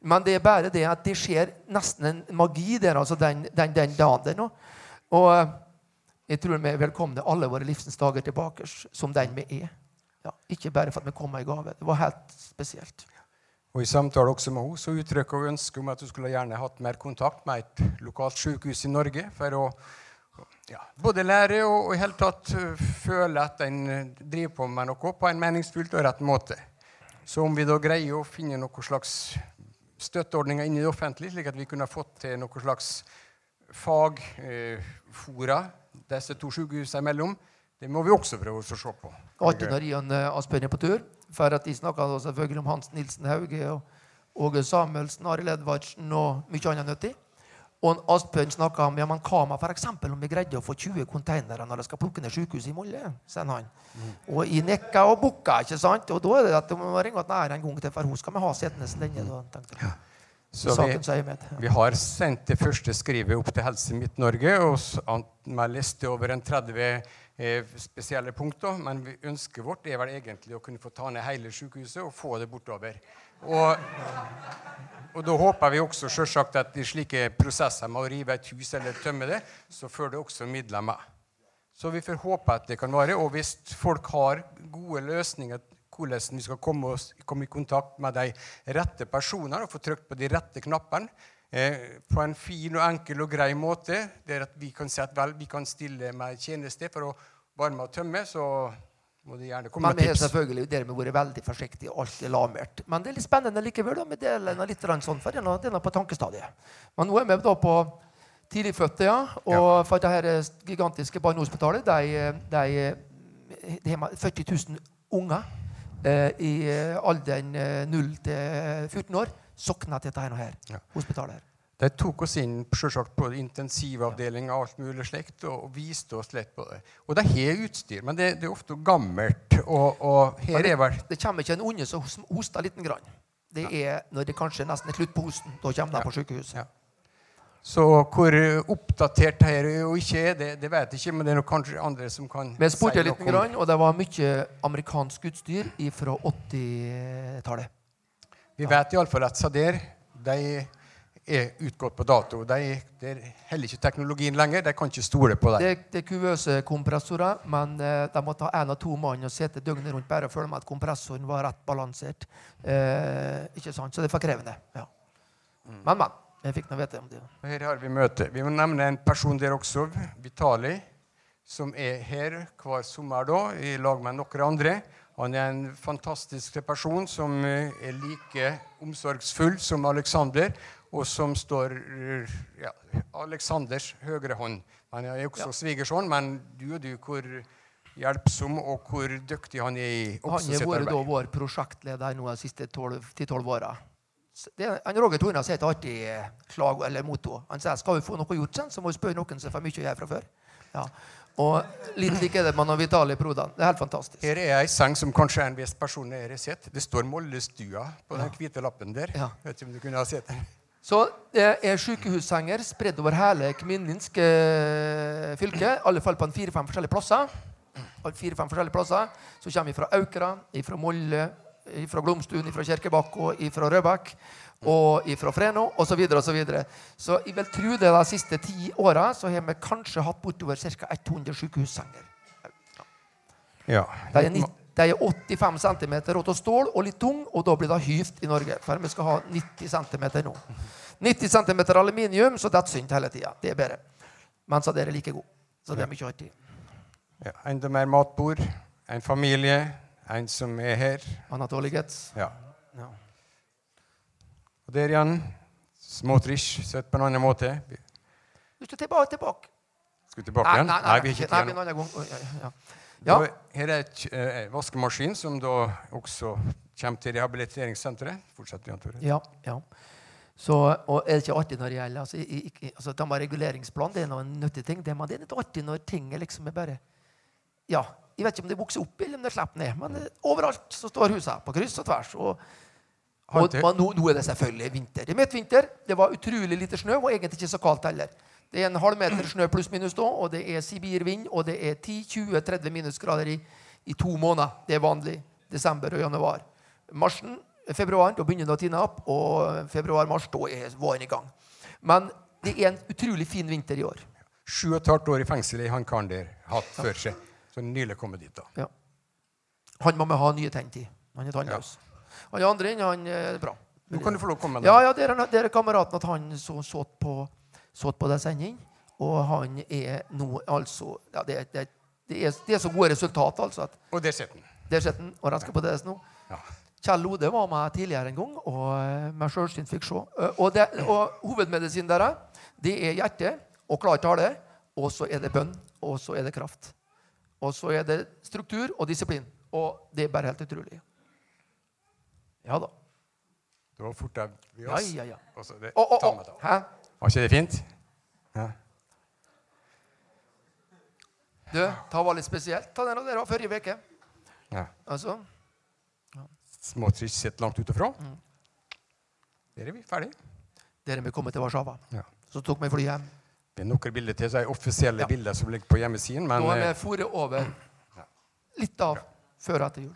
Men det er bare det at det skjer nesten en magi der, altså den, den, den dagen der nå. Og eh, jeg tror vi er velkomne alle våre livsens dager tilbake som den vi er. Ja, ikke bare for at vi kommer i gave. Det var helt spesielt. Og I samtale også med henne så uttrykker hun ønske om at hun skulle gjerne hatt mer kontakt med et lokalt sykehus i Norge for å ja, både lære og, og i hele tatt føle at en driver på med noe på en meningsfylt og rett måte. Så om vi da greier å finne noen slags støtteordninger inne i det offentlige, slik at vi kunne fått til noen slags fagfora disse to sykehusene imellom, det må vi også prøve å se på. Alltid når Aspen er på tur. For at De snakka selvfølgelig om Hans Nilsen Hauge og Åge Samuelsen, Arild Edvardsen og mye annet nyttig. Og Asbjørn snakka om ja, men hva med f.eks. om vi greide å få 20 containere når de skal plukke ned sykehuset i Molde. sier han. Mm. Og i Nekka og Bukka. ikke sant? Og da er det at du må ringe til en gang til, for hun skal vi ha sittende så lenge. Ja. Så vi, vi, har sendt det første skrivet opp til Helse Midt-Norge. og Med liste over en 30 eh, spesielle punkter. Men ønsket vårt er vel egentlig å kunne få ta ned hele sykehuset og få det bortover. Og, og da håper vi også selvsagt at i slike prosesser med å rive et hus eller tømme det, så fører det også midler med. Så vi får håpe at det kan være. Og hvis folk har gode løsninger hvordan vi skal komme, oss, komme, i kontakt med de rette personene og få trykt på de rette knappene eh, på en fin og enkel og grei måte. der at Vi kan si at vel, vi kan stille med tjeneste for å varme og tømme. så må de gjerne komme Men vi har selvfølgelig dermed vært veldig forsiktige. Alt er lamert. Men det er litt spennende likevel. da, med delen litt sånn, for det er på tankestadiet. Men nå er vi da på tidligfødte, ja. Og ja. for her gigantiske barnehospitalet, de, de, de har 40 000 unger Eh, i eh, alderen 0 eh, til 14 år sokna til dette her, ja. hospitalet. her. De tok oss inn selvsagt, på intensivavdeling og alt mulig slikt, og viste oss lett på det. Og de har utstyr, men det, det, er ofte gammelt. Og, og her det, er vel Det kommer ikke en unge som hoster liten grann. Det er når det kanskje nesten er slutt på hosten. Da kommer de ja. på sykehuset. Ja. Så hvor oppdatert her og ikke er, det, det vet jeg ikke, men det er nok kanskje andre som kan Vi spurte si litt, grann, og det var mye amerikansk utstyr fra 80-tallet. Vi vet iallfall at Sader de er utgått på dato. De, er heller ikke teknologien lenger. De kan ikke stole på dem. Det, det er kuvøse kompressorer, men uh, de måtte ha én av to mann og sitte døgnet rundt bare og føle med at kompressoren var rett balansert. Eh, ikke sant? Så det er for krevende. Ja. Mm. Men, men. Jeg fikk noe vite om det. Her har vi møte. Vi må nevne en person der også, Vitali, som er her hver sommer da, i lag med noen andre. Han er en fantastisk person som eh, er like omsorgsfull som Alexander, og som står ja, Aleksanders høyre hånd. Han er også ja. svigersønn, men du og du, hvor hjelpsom og hvor dyktig han er i arbeid. Han har vært vår prosjektleder nå de siste 10-12 åra han Roger Tornas et artig klag eller motto. Han sier skal vi få noe gjort, så må vi spørre noen som får mye å gjøre fra før. Ja. Og litt like er det med Vitali Prodan. Det er helt fantastisk. Her er ei seng som kanskje er en viss person har sett. Det står Mollestua på den hvite lappen der. Ja. Vet ikke om du kunne ha sett den. Så det er sykehussenger spredd over hele Kminninsk eh, fylke. I alle fall på fire-fem forskjellige plasser. Fire-fem forskjellige plasser. Så kommer vi fra Aukra, fra Molle, fra Glomstuen, fra Kirkebakk og fra Røbekk og fra Freno osv. Så, videre, og så, videre. så jeg vil tro det de siste ti åra så har vi kanskje hatt bortover ca. 100 sykehussenger. Ja. De er, 90, de er 85 cm rått og stål og litt tung, og da blir det hyvt i Norge. For vi skal ha 90 cm nå. 90 cm aluminium, så det synd hele tida. Det er bedre. Men så er like gode. Så det er mye artig. Ja, enda mer matbord, en familie en som er her. Getz. Ja. ja. Og der igjen Småtrish, sett på en annen måte. Du skal tilbake. tilbake. Skal vi tilbake igjen? Nei, nei, nei, vi er ikke nei, nei, nei, ja. Her er et uh, vaskemaskin som da også kommer til rehabiliteringssenteret. Fortsetter Jan Tore. Ja, ja. Så, og er det ikke artig når det gjelder altså, ikke, altså, De har reguleringsplan, det er noen nyttige ting. Det, men det er litt artig når ting liksom er bare Ja, jeg vet ikke om det vokser opp eller om det slipper ned. Men eh, overalt så står huset på kryss og tvers. Og, og, man, nå, nå, er det selvfølgelig vinter. Det er midtvinter. Det var utrolig lite snø, og egentlig ikke så kaldt heller. Det er en halv meter snø pluss minus da, og det er sibirvind, og det er 10-20-30 minusgrader i, i, to måneder. Det er vanlig. Desember og januar. Marsen, februar, da begynner det å tine opp, og februar-mars, da er våren i gang. Men det er en utrolig fin vinter i år. Sju og et halvt år i fengsel i han karen der hatt før seg. Så nylig kommet dit, da. Ja. Han må vi ha nye tegn til. Han er tannløs. Han andre inn, han er bra. Nå kan du få lov å komme med Ja, den. ja, der er kameraten at han så såt på, så på den sending, og han er nå altså ja, det, det, det, er, det er så gode resultat, altså. at Og der sitter han. Der sitter han og rensker på DS nå. Ja. Kjell Ode var med tidligere en gang, og meg med sjølsyn fikk se. Eh, Og, det, og hovedmedisinen deres, det er hjerte og klar tale, og så er det bønn, og så er det kraft. Og så er det struktur og disiplin. Og det er bare helt utrolig. Ja da. Det var fort vi Ja, oss. ja, ja. Og så det, å, oh. å. Hæ? Var ikke det fint? Ja. Du, ta var litt spesielt. Ta den av dere forrige uke. ja. Altså. Småtrich sett langt ute fra. Mm. Der er vi ferdig. Dere vi komme til Warszawa. Ja. Så tok vi flyet hjem. Det er noen bilder til, så er offisielle Ja. bilder som ligger på hjemmesiden. Men Nå er eh, vi fôret over litt av før og etter jul.